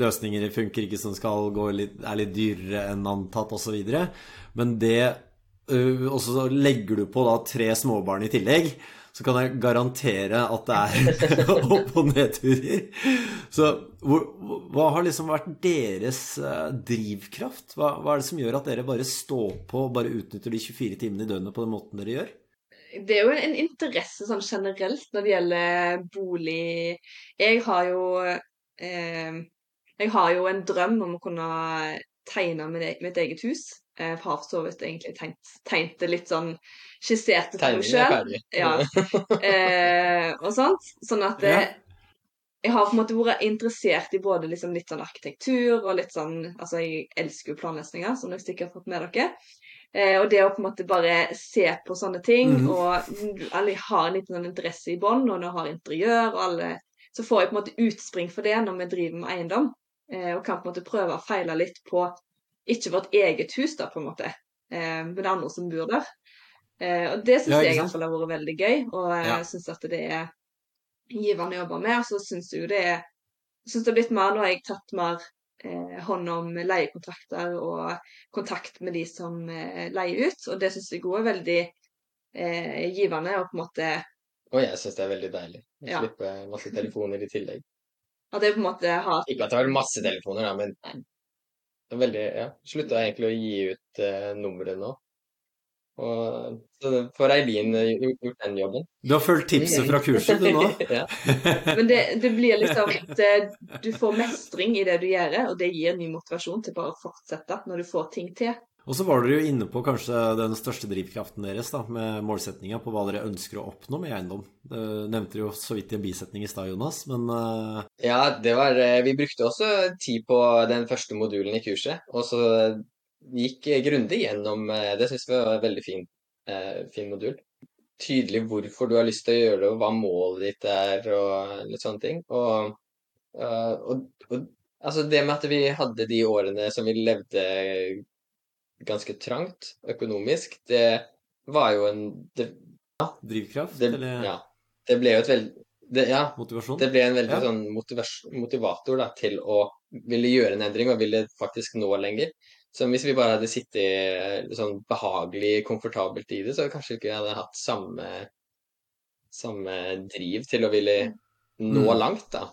løsninger funker ikke som det skal, litt, er litt dyrere enn antatt osv. Men det uh, Og så legger du på da tre småbarn i tillegg, så kan jeg garantere at det er [laughs] opp- og nedturer. Så hva har liksom vært deres eh, drivkraft? Hva, hva er det som gjør at dere bare står på og bare utnytter de 24 timene i døgnet på den måten dere gjør? det er jo en interesse sånn generelt når det gjelder bolig. Jeg har jo eh, Jeg har jo en drøm om å kunne tegne min e- mitt eget hus. Jeg har for så vidt egentlig tegnet, tegnet det litt sånn skissert for meg Tegningen er sjøl. ferdig. Ja. [laughs] Eh, og sånt. Sånn at Ja. Eh, jeg har på en måte vært interessert i både liksom litt sånn arkitektur og litt sånn Altså, jeg elsker jo planløsninger, som dere sikkert har fått med dere. Eh, og det å på en måte bare se på sånne ting, Mhm. og mm, alle har en liten sånn interesse i bånn, og når har interiør og alle Så får jeg på en måte utspring for det når vi driver med eiendom, eh, og kan på en måte prøve å feile litt på ikke vårt eget hus, da, på en måte, eh, men andre som bor der. Eh, og det syns Ja, jeg i hvert fall har vært veldig gøy, og jeg Ja. syns at det er givende å jobbe med. Og så syns jeg det er synes det har blitt mer, Nå har jeg tatt mer eh, hånd om leiekontrakter og kontakt med de som eh, leier ut, og det syns jeg òg er veldig eh, givende. Og på en måte Og jeg syns det er veldig deilig å Ja. slippe masse telefoner i tillegg. [laughs] at jeg på en måte har Ikke at det har vært masse telefoner, da, men det veldig Ja. Slutta egentlig å gi ut eh, nummeret nå. Og så får Eileen eh, gjort den jobben. Du har fulgt tipset fra kurset, du nå? [laughs] ja. Men det, det blir liksom at eh, du får mestring i det du gjør, og det gir ny motivasjon til bare å fortsette når du får ting til. Og så var dere jo inne på kanskje den største drivkraften deres, da, med målsettinga på hva dere ønsker å oppnå med eiendom. Det nevnte dere jo så vidt i en bisetning i stad, Jonas, men eh, Ja, det var Vi brukte også tid på den første modulen i kurset, og så gikk grundig gjennom eh, Det syns vi var en veldig fin, eh, fin modul. Tydelig hvorfor du har lyst til å gjøre det, og hva målet ditt er, og litt sånne ting. Og, eh, og, og altså det med at vi hadde de årene som vi levde ganske trangt økonomisk, det var jo en Det, drivkraft det, eller ja, det ble jo et veldig det, Ja, motivasjon? det ble en veldig Ja. sånn motivator da, til å ville gjøre en endring og ville faktisk nå lenger. Så hvis vi bare hadde sittet eh, sånn behagelig, komfortabelt i det, så kanskje ikke jeg hadde hatt samme, samme driv til å ville nå Mm. langt, da.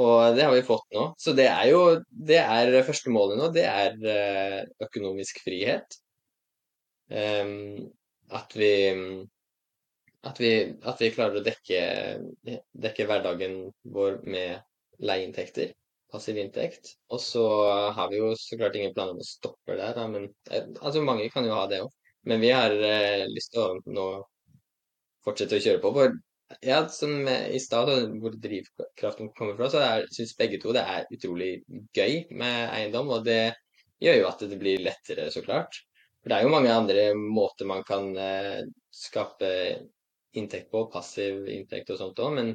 Og det har vi fått nå. Så det er jo Det er første målet nå. Det er eh, økonomisk frihet. Um, at vi At vi, at vi klarer å dekke, dekke hverdagen vår med leieinntekter. Passiv inntekt. Og så har vi jo så klart ingen planer om å stoppe der, da, men eh, altså mange kan jo ha det òg. Men vi har eh, lyst til å nå fortsette å kjøre på. For ja, som i stad, hvor drivkraften kommer fra, så syns begge to det er utrolig gøy med eiendom. Og det gjør jo at det blir lettere, så klart. For det er jo mange andre måter man kan eh, skape inntekt på, passiv inntekt og sånt òg, men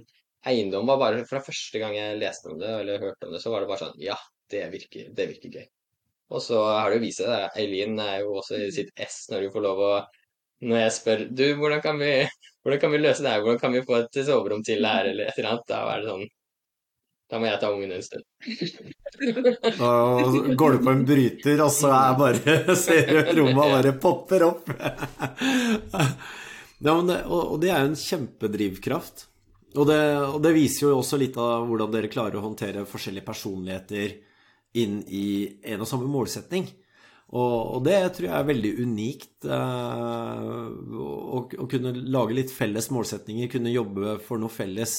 eiendom var bare Fra første gang jeg leste om det eller hørte om det, så var det bare sånn Ja, det virker, det virker gøy. Og så har det jo vist seg, Eileen er jo også i sitt ess når hun får lov å Når jeg spør Du, hvordan kan vi, hvordan kan vi løse det her? Hvordan kan vi få et soverom til her, eller et eller annet? Da er det sånn da må jeg ta ungen en stund. Da går du på en bryter, og så er bare ser du rommet bare popper opp. Ja, det, og det er jo en kjempedrivkraft. Og det, og det, viser jo også litt av hvordan dere klarer å håndtere forskjellige personligheter inn i en og samme målsetning. Og, og det tror jeg er veldig unikt. Eh, å, å, kunne lage litt felles målsetninger, kunne jobbe for noe felles.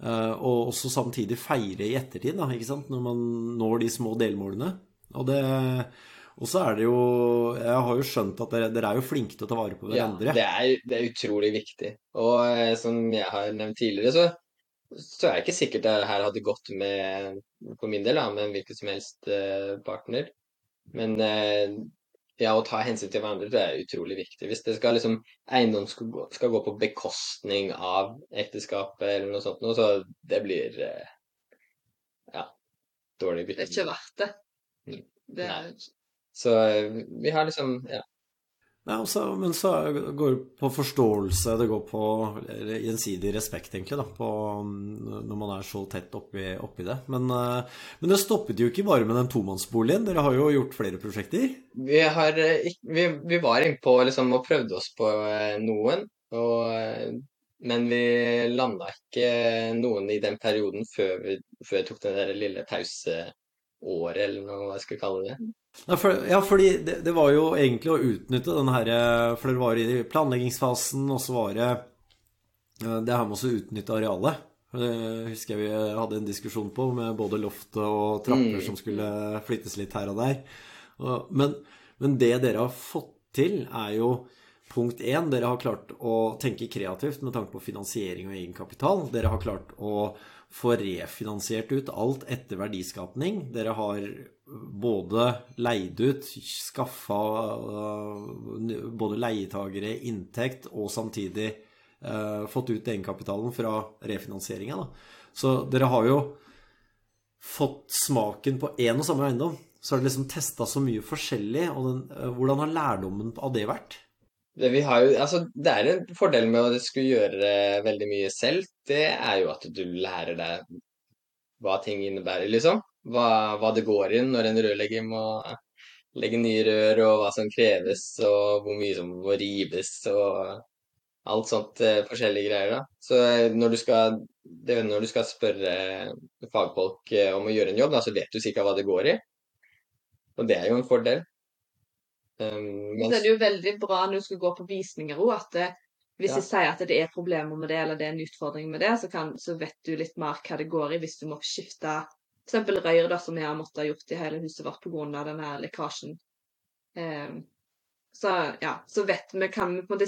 Eh, og også samtidig feire i ettertid, da, når man når de små delmålene. Og det, og så er det jo Jeg har jo skjønt at dere, dere er jo flinke til å ta vare på hverandre. Ja, det er, det er utrolig viktig. Og eh, som jeg har nevnt tidligere, så, så er det ikke sikkert det her hadde gått med, for min del, da, med en hvilken som helst eh, partner. Men eh, ja, å ta hensyn til hverandre det er utrolig viktig. Hvis det skal liksom, eiendom skal gå, skal gå på bekostning av ekteskapet eller noe sånt, så det blir uh, ja, dårlig bytte. Det er ikke verdt det. Mm. det er, så eh, vi har liksom Ja. Nei, også, men så går det på forståelse, det går på gjensidig respekt, egentlig, da, på, når man er så tett oppi, oppi det. Men, eh, men, det stoppet jo ikke bare med den tomannsboligen, dere har jo gjort flere prosjekter? Vi, har, eh, vi, vi var innpå liksom, og prøvde oss på noen, og, men vi landa ikke noen i den perioden før vi, før jeg tok den der lille pauseåret, eller noe jeg skal kalle det. Ja, for, ja fordi det, det, var jo egentlig å utnytte den her For det var i planleggingsfasen, og så var det eh, det her med å utnytte arealet. Det husker jeg vi hadde en diskusjon på, med både loftet og trapper mm. som skulle flyttes litt her og der. Men, men det dere har fått til, er jo punkt én Dere har klart å tenke kreativt med tanke på finansiering og egenkapital. Dere har klart å få refinansiert ut alt etter verdiskapning. Dere har både leid ut, skaffa uh, både leietagere inntekt, og samtidig eh, fått ut egenkapitalen fra refinansieringa. Så dere har jo fått smaken på én og samme eiendom. Så har dere liksom testa så mye forskjellig. og den, uh, Hvordan har lærdommen av det vært? Det, jo, altså, det, er en fordel med å skulle gjøre veldig mye selv. Det er jo at du lærer deg hva ting innebærer, liksom. Hva, hva det går inn når en rørlegger må legge nye rør, og hva som kreves, og hvor mye som må rives, og alt sånt eh, forskjellige greier. da. Så eh, når du skal, det, når du skal spørre fagfolk eh, om å gjøre en jobb, da, så vet du sikkert hva det går i. Og det er jo en fordel. Um, men... Så er det jo veldig bra når du skal gå på visninger òg, at hvis ja. jeg sier at det er problemer med det, eller det er en utfordring med det, så, kan, så vet du litt mer hva det går i hvis du må skifte f.eks. røyr, da, som vi har måttet ha gjort i hele huset vårt pga. denne lekkasjen. Um, så ja, så vet vi kan vi på det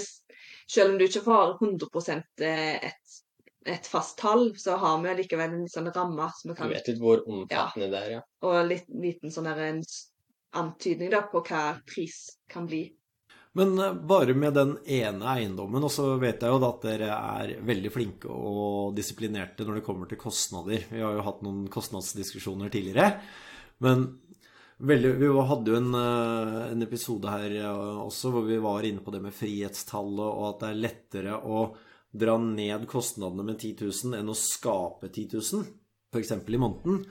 Selv om du ikke får 100 eh, et, et fast tall, så har vi likevel en sånn ramme. Så vi kan, du vet litt hvor omfattende ja, det er, ja. Og litt liten sånn der, en antydning da, på hva pris kan bli. Men eh, bare med den ene eiendommen, og så vet jeg jo at dere er veldig flinke og disiplinerte når det kommer til kostnader. Vi har jo hatt noen kostnadsdiskusjoner tidligere. Men veldig, vi hadde jo en, eh, en, episode her eh, også hvor vi var inne på det med frihetstallet, og at det er lettere å dra ned kostnadene med 10 000 enn å skape 10 000, f.eks. i måneden.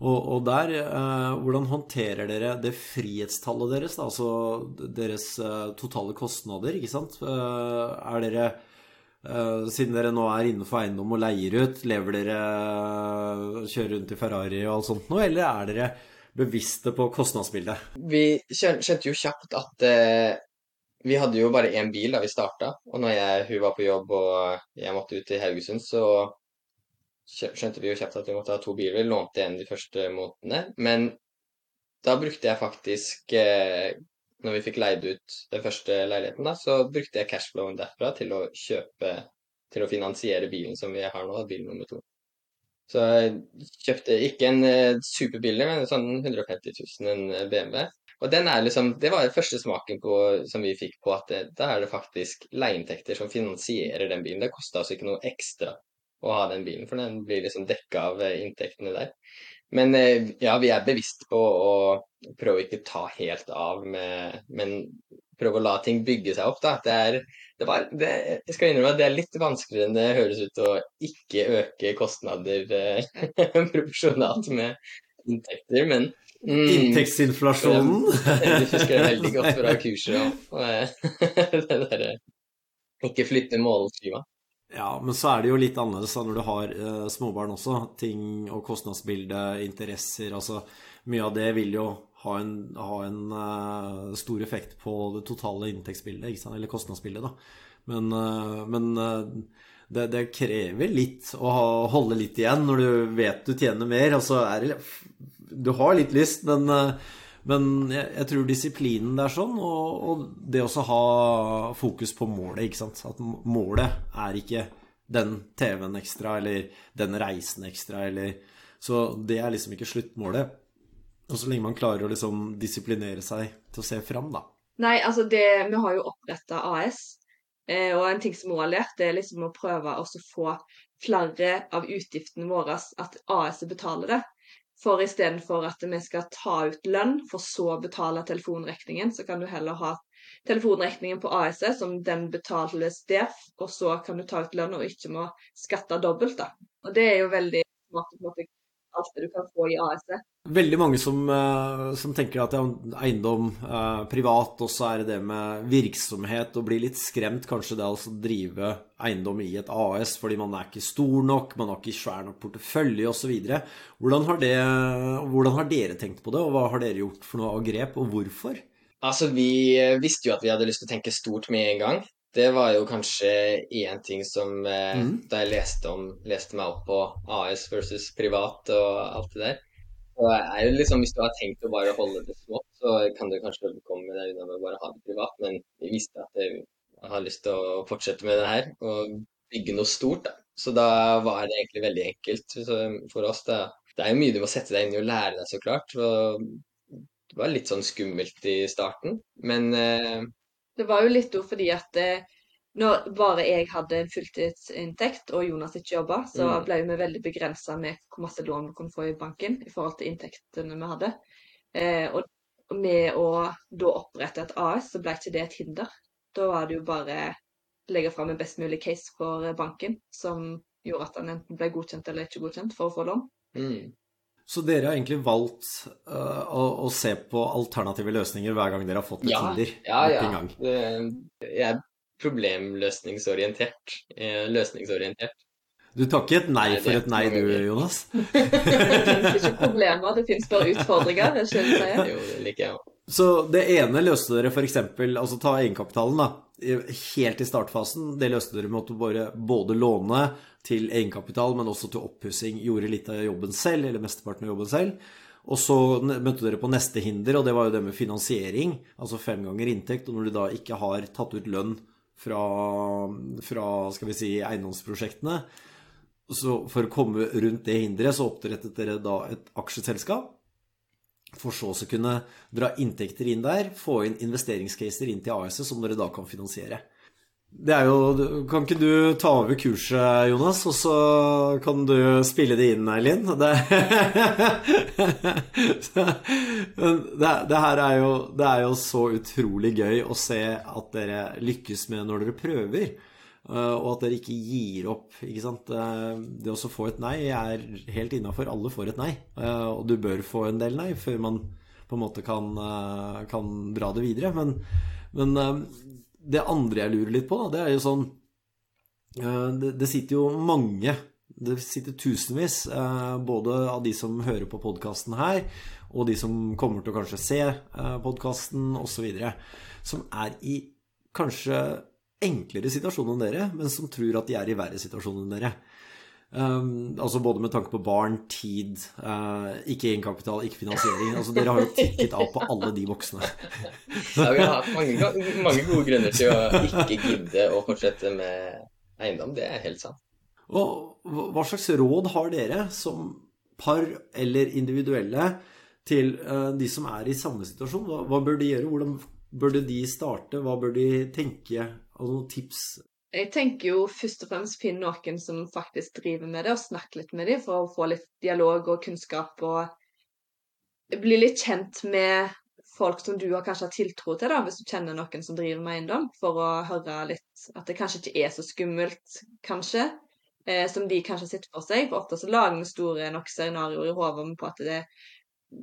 Og, og der, eh, hvordan håndterer dere det frihetstallet deres, da, altså deres eh, totale kostnader, ikke sant? Eh, er dere eh, siden dere nå er innenfor eiendom og leier ut, lever dere eh, Kjører rundt i Ferrari og alt sånt nå, eller er dere bevisste på kostnadsbildet? Vi skjønte jo kjapt at eh, vi hadde jo bare én bil da vi starta, og når jeg, hun var på jobb og jeg måtte ut til Haugesund, så skjønte vi jo kjapt at vi måtte ha to biler. Lånte en de første månedene. Men da brukte jeg faktisk eh, Når vi fikk leid ut den første leiligheten, da, så brukte jeg cashflowen derfra til å kjøpe Til å finansiere bilen som vi har nå, bil nummer to. Så jeg kjøpte ikke en eh, superbillig, men sånn 150 000 eh, BMW. Og den er liksom, Det var den første smaken på, som vi fikk på at det, da er det faktisk leieinntekter som finansierer den bilen. Det kosta oss ikke noe ekstra å ha den bilen, for den blir liksom dekka av eh, inntektene der. Men eh, ja, vi er bevisst på å prøve å ikke ta helt av med Men prøve å la ting bygge seg opp, da. Det er det var, det, Jeg skal innrømme at det er litt vanskeligere enn det høres ut å ikke øke kostnader eh, [laughs] proporsjonalt med inntekter, men mm, Inntektsinflasjonen. [laughs] Jeg husker det veldig godt fra kurset. Og, [laughs] det derre ikke flytte målskiva. Ja, men så er det jo litt annerledes da når du har eh, småbarn også. Ting og kostnadsbilde, interesser Altså mye av det vil jo ha en, ha en eh, stor effekt på det totale inntektsbildet, eller kostnadsbildet, da. Men, eh, men eh, det, det krever litt å ha, holde litt igjen når du vet du tjener mer. Altså er det Du har litt lyst, men eh, men jeg, jeg tror disiplinen det er sånn, og, og det også ha fokus på målet, ikke sant. At målet er ikke den TV-en ekstra, eller den reisen ekstra, eller Så det er liksom ikke sluttmålet. Og så lenge man klarer å liksom disiplinere seg til å se fram, da. Nei, altså det Vi har jo oppretta AS, eh, og en ting som vi har lært, det er liksom å prøve å få flere av utgiftene våre at AS betaler det. For istedenfor at vi skal ta ut lønn, for så å betale telefonregningen, så kan du heller ha telefonregningen på ASS, som den betales der, og så kan du ta ut lønn og ikke må skatte dobbelt, da. Og det er jo veldig smart å alt det du kan få i AS. Veldig mange som, eh, som tenker at er eiendom eh, privat, og så er det det med virksomhet, og blir litt skremt kanskje det å drive eiendom i et AS fordi man er ikke stor nok, man har ikke svær nok portefølje osv. Hvordan, har det, hvordan har dere tenkt på det, og hva har dere gjort for noe av grep, og hvorfor? Altså, vi eh, visste jo at vi hadde lyst til å tenke stort med en gang. Det var jo kanskje én ting som eh, mm. Da jeg leste, om, leste meg opp på AS versus privat og alt det der. Så er jo liksom, Hvis du har tenkt å bare holde det smått, så kan du kanskje komme deg unna med å bare ha det privat. Men vi visste at jeg har lyst til å fortsette med det her og bygge noe stort. da. Så da var det egentlig veldig enkelt for oss. da. Det er jo mye du må sette deg inn i og lære deg, så klart. Og det var litt sånn skummelt i starten, men eh, Det var jo litt fordi at eh, når bare jeg hadde en fulltidsinntekt og Jonas ikke jobba, så Mm. ble vi veldig begrensa med hvor masse lån vi kunne få i banken i forhold til inntektene vi hadde. Eh, og med å da opprette et AS, så ble ikke det et hinder. Da var det jo bare å legge fram en best mulig case for banken, som gjorde at han enten ble godkjent eller ikke godkjent for å få lån. mm. Så dere har egentlig valgt uh, å, å se på alternative løsninger hver gang dere har fått et Ja, hinder? ja, ja. Det, jeg er problemløsningsorientert. eh, Løsningsorientert. Du tar ikke et nei Nei, for et nei, du, Jonas? [laughs] Det finnes ikke problemer, det finnes bare utfordringer. er det skjønner jeg. Jo, det liker jeg òg. Så det ene løste dere f.eks. Altså ta egenkapitalen, da. Helt i startfasen. Det løste dere med at du bare både låne til egenkapital, men også til oppussing. Gjorde litt av jobben selv, eller mesteparten av jobben selv. Og så møtte dere på neste hinder, og det var jo det med finansiering. Altså fem ganger inntekt. Og når du da ikke har tatt ut lønn fra, fra skal vi si, eiendomsprosjektene, så for å komme rundt det hinderet, så opprettet dere da et aksjeselskap. For så å kunne dra inntekter inn der, få inn investeringscaser inn til AS-et som dere da kan finansiere. Det er jo Kan ikke du ta over kurset, Jonas, og så kan du spille det inn, Eileen? Det, [laughs] det, det her er jo, det er jo så utrolig gøy å se at dere lykkes med når dere prøver. Eh, Og at dere ikke gir opp. ikke sant? Eh, Det å få et nei er helt innafor. Alle får et nei. eh, Og du bør få en del nei før man på en måte kan, kan dra det videre. Men, men det andre jeg lurer litt på, det er jo sånn det, sitter jo mange det sitter tusenvis, både av de som hører på podkasten her, og de som kommer til å kanskje se podkasten osv., som er i kanskje enklere situasjon enn dere, men som tror at de er i verre situasjon enn dere. Um, altså både med tanke på barn, tid, uh, ikke egenkapital, ikke finansiering. Altså Dere har jo tikket av på alle de voksne. [laughs] ja, vi har mange, mange, gode grunner til å ikke gidde å fortsette med eiendom. Det er helt sant. Og Hva slags råd har dere som par eller individuelle til uh, de som er i samme situasjon? Hva, hva bør de gjøre? Hvordan burde de starte? Hva bør de tenke? Altså noen tips jeg tenker jo først og fremst finne noen som faktisk driver med det, og snakke litt med dem for å få litt dialog og kunnskap og bli litt kjent med folk som du har kanskje har tiltro til, da, hvis du kjenner noen som driver med eiendom, for å høre litt at det kanskje ikke er så skummelt, kanskje, eh, som de kanskje sitter for seg. For ofte så lager vi store nok scenarioer i hodet på at det,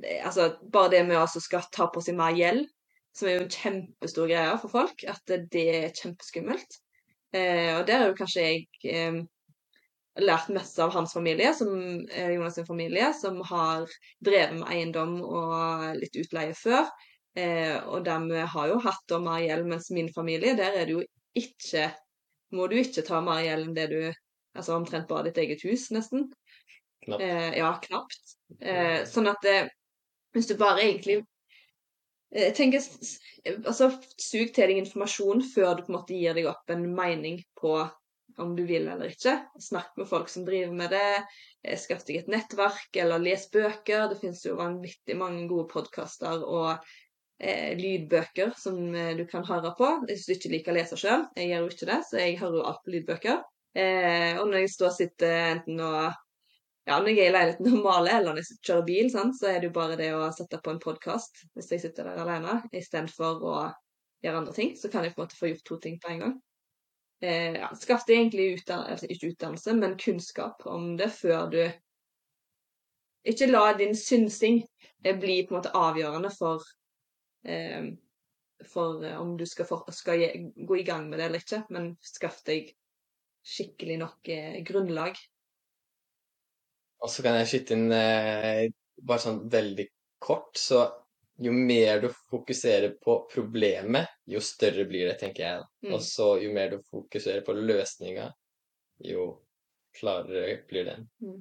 det Altså bare det med å skal ta på seg mer gjeld, som er jo en kjempestor greie for folk, at det er kjempeskummelt. Eh, og der er jo kanskje jeg eh, lært mest av hans familie, som, eh, Jonas' sin familie, som har drevet med eiendom og litt utleie før. Eh, og de har jo hatt da mer gjeld, mens min familie, der er det jo ikke Må du ikke ta mer gjeld enn det du Altså omtrent bare ditt eget hus, nesten. Knapt. Eh, ja, knapt. Eh, sånn at hvis du bare egentlig jeg tenker, altså, Sug til deg informasjon før du på en måte gir deg opp en mening på om du vil eller ikke. Snakk med folk som driver med det. Eh, skaff deg et nettverk, eller les bøker. Det finnes jo vanvittig mange gode podkaster og eh, lydbøker som eh, du kan høre på. Hvis du ikke liker å lese sjøl. Jeg gjør jo ikke det, så jeg hører jo alt på lydbøker. Eh, og når jeg står og sitter enten og ja, når jeg er i leiligheten og maler, eller når jeg kjører bil, sant, så er det jo bare det å sette på en podkast hvis jeg sitter der alene, istedenfor å gjøre andre ting. Så kan jeg på en måte få gjort to ting på en gang. Eh, ja, Skaff deg egentlig utdannelse, altså ikke utdannelse, men kunnskap om det før du Ikke la din synsing eh, bli på en måte avgjørende for eh, for eh, om du skal, for, skal, gå i gang med det eller ikke, men skaff deg skikkelig nok eh, grunnlag og så kan jeg skyte inn eh, bare sånn veldig kort, så jo mer du fokuserer på problemet, jo større blir det, tenker jeg. Mm. Og så jo mer du fokuserer på løsninga, jo klarere blir den. Mm.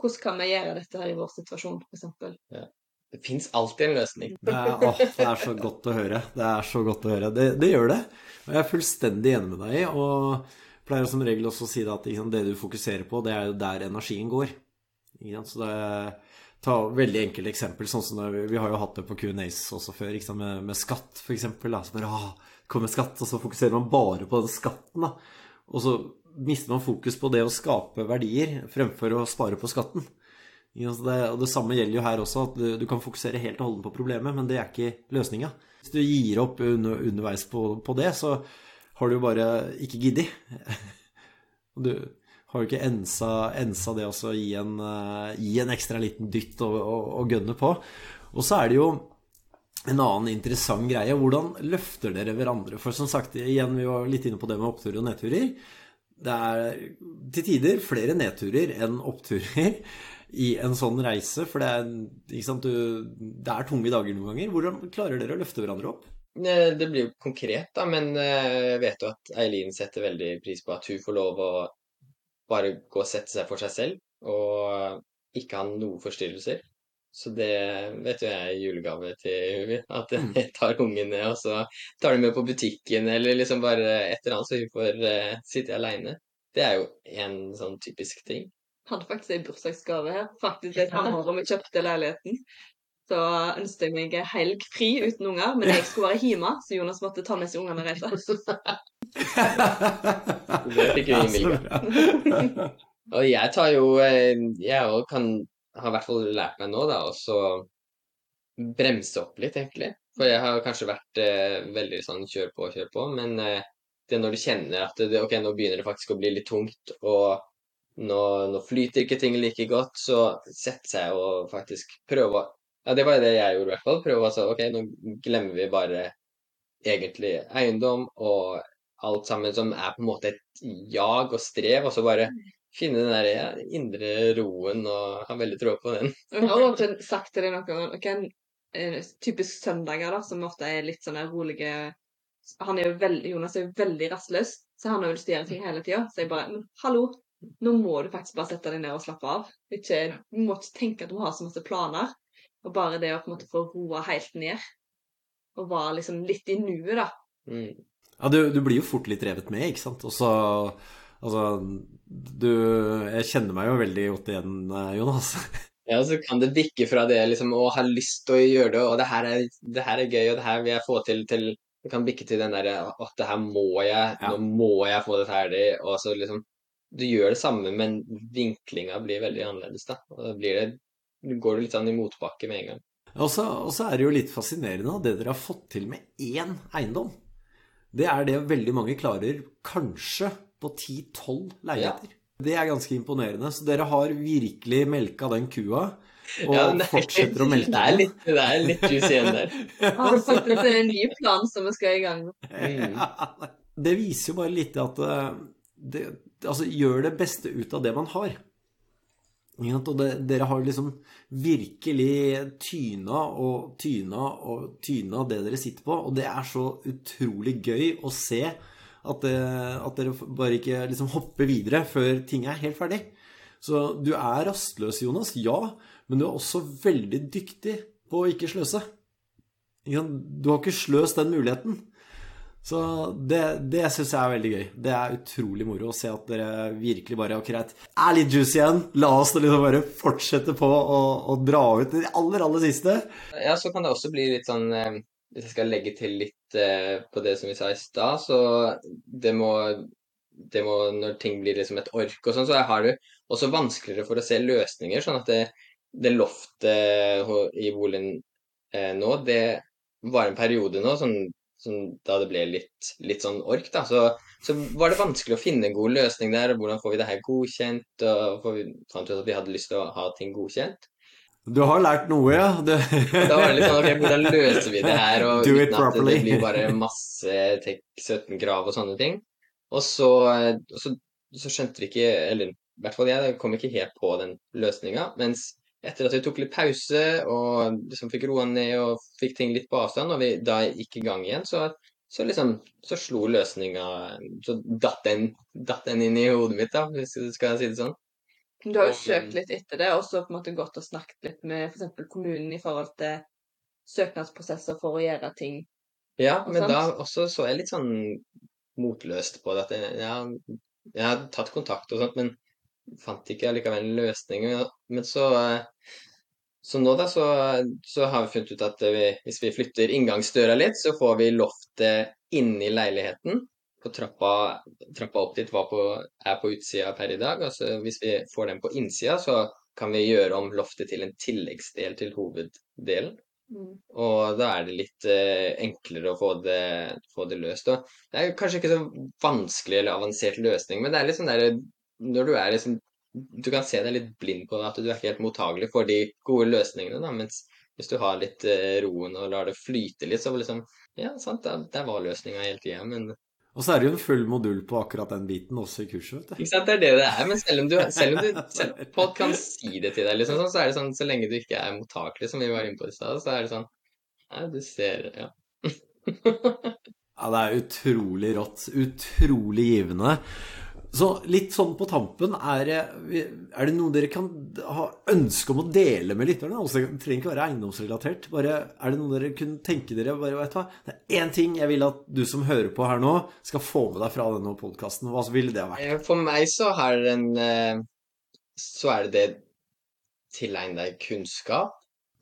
Hvordan kan vi gjøre dette her i vår situasjon, f.eks.? Ja. Det fins alltid en løsning. Det er, å, det er så godt å høre. Det er så godt å høre. Det, det gjør det. Og jeg er fullstendig enig med deg i. Og pleier som regel også å si at liksom, det du fokuserer på, det er jo der energien går. Så det ta veldig enkelt eksempel, sånn som Vi har jo hatt det på Q&As også før, med, med, skatt f.eks. Så bare, ah, kommer skatt, og så fokuserer man bare på den skatten. Da. Og så mister man fokus på det å skape verdier fremfor å spare på skatten. Det, og det samme gjelder jo her også, at du, du kan fokusere helt og holdent på problemet, men det er ikke løsninga. Hvis du gir opp under, underveis på, på, det, så har du jo bare ikke giddet. [laughs] du, har jo ikke ensa, ensa det å gi, uh, gi, en ekstra liten dytt og, og, og gønne på. Og så er det jo en annen interessant greie. Hvordan løfter dere hverandre? For som sagt, igjen, vi var litt inne på det med oppturer og nedturer. Det er til tider flere nedturer enn oppturer [laughs] i en sånn reise. For det er, sant, du, det er tunge dager noen ganger. Hvordan klarer dere å løfte hverandre opp? Det blir jo konkret, da, men eh, jeg vet jo at Eileen setter veldig pris på at hun får lov å bare gå og sette seg for seg selv og ikke ha noen forstyrrelser. Så det vet jo jeg er julegave til Huvi. At jeg tar ungen ned, og så tar de med på butikken, eller liksom bare et eller annet, så hun får uh, sitte aleine. Det er jo en sånn typisk ting. Jeg hadde faktisk en bursdagsgave her. Faktisk [laughs] et halvår om vi kjøpte leiligheten. Så ønsket jeg meg helg fri uten unger, men jeg skulle være hjemme, så Jonas måtte ta med seg ungene og reise. [laughs] det fikk vi innvilga. [laughs] og jeg tar jo eh, Jeg òg kan har i hvert fall lært meg nå, da, å så bremse opp litt, egentlig. For jeg har kanskje vært eh, veldig sånn kjør på, kjør på, men eh, det er når du kjenner at det, ok, nå begynner det faktisk å bli litt tungt, og nå, nå flyter ikke ting like godt, så setter seg og faktisk prøve Ja, det var det jeg gjorde, i hvert fall. Prøve altså Ok, nå glemmer vi bare egentlig eiendom og alt sammen som er på en måte et jag og strev, og så bare finne den der indre roen og ha veldig tro på den. Jeg har også sagt til deg noe okay, typisk søndager, da, som ofte er litt sånne rolige han er jo veldig, Jonas er jo veldig rastløs, så han har jo lyst til å gjøre ting hele tida. Så jeg bare Men hallo, nå må du faktisk bare sette deg ned og slappe av. Ikke, du må ikke tenke at du har så masse planer. Og bare det å på en måte få roa helt ned. Og være liksom litt i nuet, da. Mm. Ja, du, du blir jo fort litt revet med, ikke sant? Og så Altså, du Jeg kjenner meg jo veldig godt igjen, eh, Jonas. [laughs] Ja, så kan det bikke fra det liksom å ha lyst til å gjøre det, og det her er, det her er gøy, og det her vil jeg få til, til Det kan bikke til den derre at det her må jeg, Ja. nå må jeg få det ferdig, og så liksom Du gjør det samme, men vinklinga blir veldig annerledes, da. Og da blir det Du går litt sånn i motbakke med en gang. Og så er det jo litt fascinerende at det dere har fått til med én eiendom. Det er det veldig mange klarer kanskje på 10-12 leiligheter. Det er ganske imponerende. Så dere har virkelig melka den kua, og Ja, men fortsetter å melke Det er den. litt, det er litt juicy igjen der. [laughs] Har faktisk en ny plan som vi skal i gang med. Mm. [laughs] Ja, det viser jo bare litt at eh, det, Altså, gjør det beste ut av det man har. Og det, dere har liksom virkelig tyna og tyna og tyna det dere sitter på, og det er så utrolig gøy å se at, det, at dere bare ikke liksom hopper videre før ting er helt ferdig. Så du er rastløs, Jonas, ja, men du er også veldig dyktig på å ikke sløse. Du har ikke sløst den muligheten. Så det, det syns jeg er veldig gøy. Det er utrolig moro å se at dere virkelig bare Ok, greit, er litt juicy igjen. La oss da liksom bare fortsette på å, å dra ut det aller, aller siste. Ja, så kan det også bli litt sånn eh, Hvis jeg skal legge til litt eh, på det som vi sa i stad, så det må, det må Når ting blir liksom et ork og sånn, så har du også vanskeligere for å se løsninger. Sånn at det, det loftet i boligen eh, nå, det var en periode nå sånn, sånn, da det ble litt, litt sånn ork, da. Så, så var det vanskelig å finne en god løsning der. og Hvordan får vi det her godkjent? Og vi fant ut at vi hadde lyst til å ha ting godkjent. Du har lært noe, ja. Du... [laughs] Da var det litt sånn, ok, hvordan løser vi det her, og [laughs] uten at properly. det blir bare masse tek 17 grav og sånne ting. Og så, så, så skjønte vi ikke, eller i hvert fall jeg, kom ikke helt på den løsninga. Mens etter at vi tok litt pause og liksom fikk roa ned og fikk ting litt på avstand, og vi da gikk i gang igjen, så, så liksom så slo løsninga Så datt den, datt den inn i hodet mitt, da, hvis du skal si det sånn. Du har jo søkt um, litt etter det, og så på en måte gått og snakket litt med f.eks. kommunen i forhold til søknadsprosesser for å gjøre ting. Ja, men og da også så jeg litt sånn motløst på det. At jeg, jeg, jeg har tatt kontakt og sånt, men fant ikke allikevel en løsning. Men så, eh, så nå da, så, så har vi funnet ut at vi, hvis vi flytter inngangsdøra litt, så får vi loftet inni leiligheten. På trappa, trappa opp dit på, er på utsida per i dag. Altså hvis vi får den på innsida, så kan vi gjøre om loftet til en tilleggsdel til hoveddelen. Mm. Og da er det litt eh, enklere å få det, få det løst. Og det er kanskje ikke så vanskelig eller avansert løsning, men det er litt sånn der Når du er liksom Du kan se deg litt blind på at du er ikke helt mottagelig for de gode løsningene, da. Mens hvis du har litt eh, roen og lar det flyte litt, så liksom Ja, sant, der, der var løsninga hele tida, men Og så er det jo en full modul på akkurat den biten også i kurset, vet du. Ikke sant, det er det det er. Men selv om, du, [laughs] selv om du, selv folk kan si det til deg, liksom, så er det sånn så lenge du ikke er mottakelig, som vi var inne på i stad, så er det sånn Nei, du ser Ja. [laughs] Ja, det er utrolig rått. Utrolig givende. Så litt sånn på tampen, er det, er det noe dere kan ha ønske om å dele med lytterne? Altså, det trenger ikke være eiendomsrelatert. Bare, er det noe dere kunne tenke dere bare, du hva? Det er én ting jeg vil at du som hører på her nå, skal få med deg fra denne podkasten. Hva ville det ha vært? Eh, For meg så har den eh, Så er det det tilegne deg kunnskap,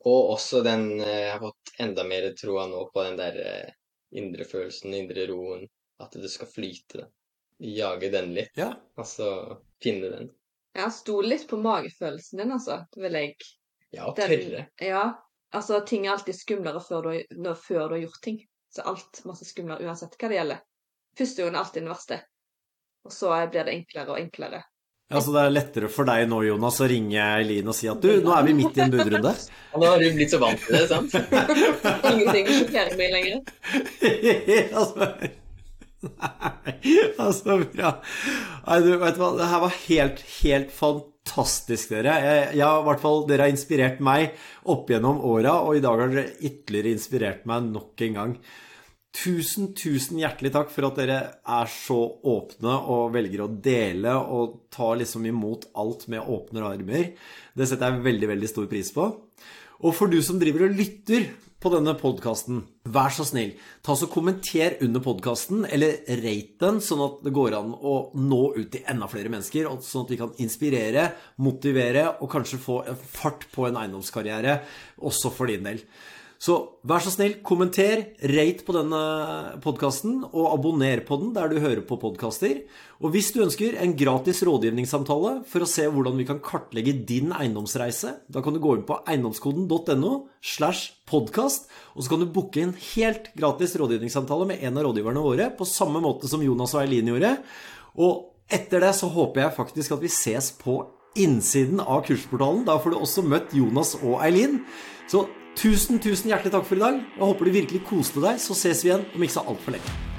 og også den eh, Jeg har fått enda mer troa nå på den der eh, indre følelsen, indre roen. At det skal flyte. Jage den litt. Ja, Altså finne den. Ja, sto litt på magefølelsen din, altså. Det vil jeg Ja, og Den- tørre. Ja. Altså, ting er alltid skumlere før du, når, før du har gjort ting. Så alt masse skumlere uansett hva det gjelder. Første gangen er alltid den verste. Og så blir det enklere og enklere. Ja, så Det er lettere for deg nå, Jonas, å ringe Eileen og si at du, nå er vi midt i en budrunde. [laughs] Ja, nå har du blitt så vant til det, sant? [laughs] Ingenting sjokkerer meg lenger. [laughs] altså, nei, altså bra. Nei, du, vet hva, det her var helt, helt fantastisk, dere. Jeg i hvert fall, Dere har inspirert meg opp gjennom åra, og i dag har dere ytterligere inspirert meg nok en gang. Tusen, tusen hjertelig takk for at dere er så åpne og velger å dele og ta liksom imot alt med åpne armer. Det setter jeg veldig, veldig stor pris på. Og for du som driver og lytter på denne podkasten, vær så snill, ta så kommenter under podkasten, eller rate den, sånn at det går an å nå ut til enda flere mennesker, sånn at vi kan inspirere, motivere og kanskje få fart på en eiendomskarriere også for din del. Så vær så snill, kommenter, rate på denne podkasten, og abonner på den der du hører på podkaster. Og hvis du ønsker en gratis rådgivningssamtale for å se hvordan vi kan kartlegge din eiendomsreise, da kan du gå inn på eiendomskoden.no slash podkast, og så kan du booke en helt gratis rådgivningssamtale med en av rådgiverne våre, på samme måte som Jonas og Eileen gjorde. Og etter det så håper jeg faktisk at vi ses på innsiden av kursportalen. Da får du også møtt Jonas og Eileen. Så Tusen, tusen hjertelig takk for i dag. Jeg håper du virkelig koste deg. Så ses vi igjen om ikke så altfor lenge.